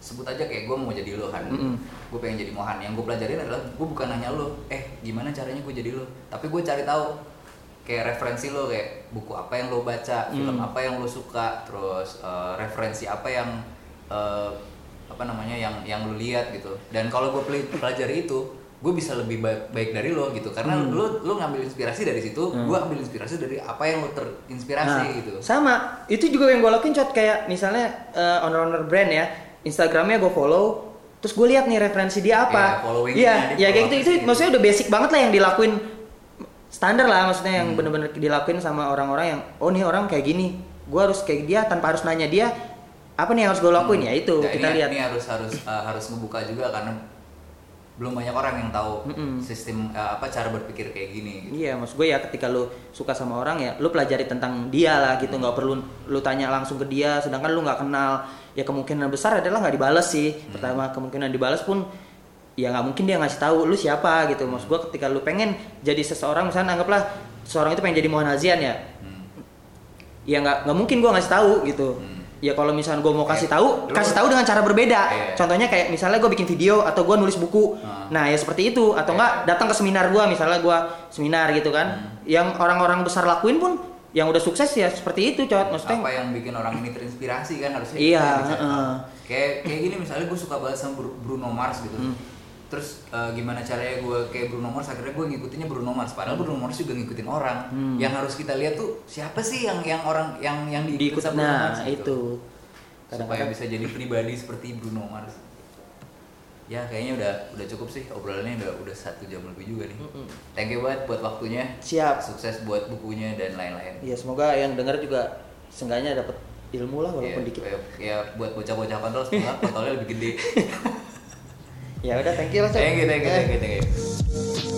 sebut aja kayak gue mau jadi lo kan, Mm-mm. gue pengen jadi Mohan. Yang gue pelajarin adalah gue bukan nanya lo, eh gimana caranya gue jadi lo, tapi gue cari tahu kayak referensi lo kayak buku apa yang lo baca, film Mm. apa yang lo suka, terus eh, referensi apa yang eh, apa namanya yang yang lo lihat gitu. Dan kalau gue pelajari itu, gue bisa lebih baik, baik dari lo gitu, karena Hmm. lo lo ngambil inspirasi dari situ, Hmm. gue ambil inspirasi dari apa yang lo terinspirasi Nah, gitu. Sama, itu juga yang gue lakuin cot. Kayak misalnya eh, owner-owner brand ya, Instagramnya gue follow, terus gue lihat nih referensi dia apa. Iya dia ya kayak gitu. Itu maksudnya udah basic banget lah yang dilakuin. Standar lah maksudnya Hmm. yang bener-bener dilakuin sama orang-orang yang oh nih orang kayak gini. Gue harus kayak dia tanpa harus nanya dia apa nih yang harus gue lakuin? Ya itu Nah, kita ini, lihat. ini harus harus uh, harus ngebuka juga karena belum banyak orang yang tahu Mm-mm. sistem uh, apa cara berpikir kayak gini. gitu. Iya, maksud gue ya ketika lu suka sama orang ya, lu pelajari tentang dia lah gitu, nggak perlu lu tanya langsung ke dia, sedangkan lu nggak kenal. Ya kemungkinan besar adalah nggak dibales sih. Pertama kemungkinan dibales pun ya nggak mungkin dia ngasih tahu lu siapa gitu. Maksud gue ketika lu pengen jadi seseorang, misalnya anggaplah seorang itu pengen jadi Muhammad Hazian ya, Hmm. ya nggak nggak mungkin gue ngasih tahu gitu. Hmm. Ya kalau misalnya gue mau kasih Iya. tahu, kasih tahu dengan cara berbeda. Iya. Contohnya kayak misalnya gue bikin video atau gue nulis buku. Ah. Nah ya seperti itu. Atau Iya. enggak datang ke seminar gue, misalnya gue seminar gitu kan. Hmm. Yang orang-orang besar lakuin pun, yang udah sukses ya seperti itu, cowok. Maksudnya apa yang bikin orang ini terinspirasi kan harusnya Iya, tahu. kayak kayak gini misalnya gue suka banget sama Bru- Bruno Mars gitu Hmm. Terus eh, gimana caranya gue kayak Bruno Mars akhirnya gue ngikutinnya Bruno Mars padahal Bruno Mars juga ngikutin orang Hmm. yang harus kita lihat tuh siapa sih yang yang orang yang yang diikuti diikut. sama Bruno Nah Mars gitu. itu. supaya Kadang-kadang bisa jadi pribadi seperti Bruno Mars ya kayaknya udah udah cukup sih obrolannya udah udah satu jam lebih juga nih thank you banget buat waktunya siap. sukses buat bukunya dan lain-lain Ya semoga yang dengar juga seenggaknya dapat ilmu lah walaupun ya, dikit. ya, ya buat bocah-bocah kontol semoga kontolnya lebih gede ya udah thank you lah thank you thank you thank you, thank you.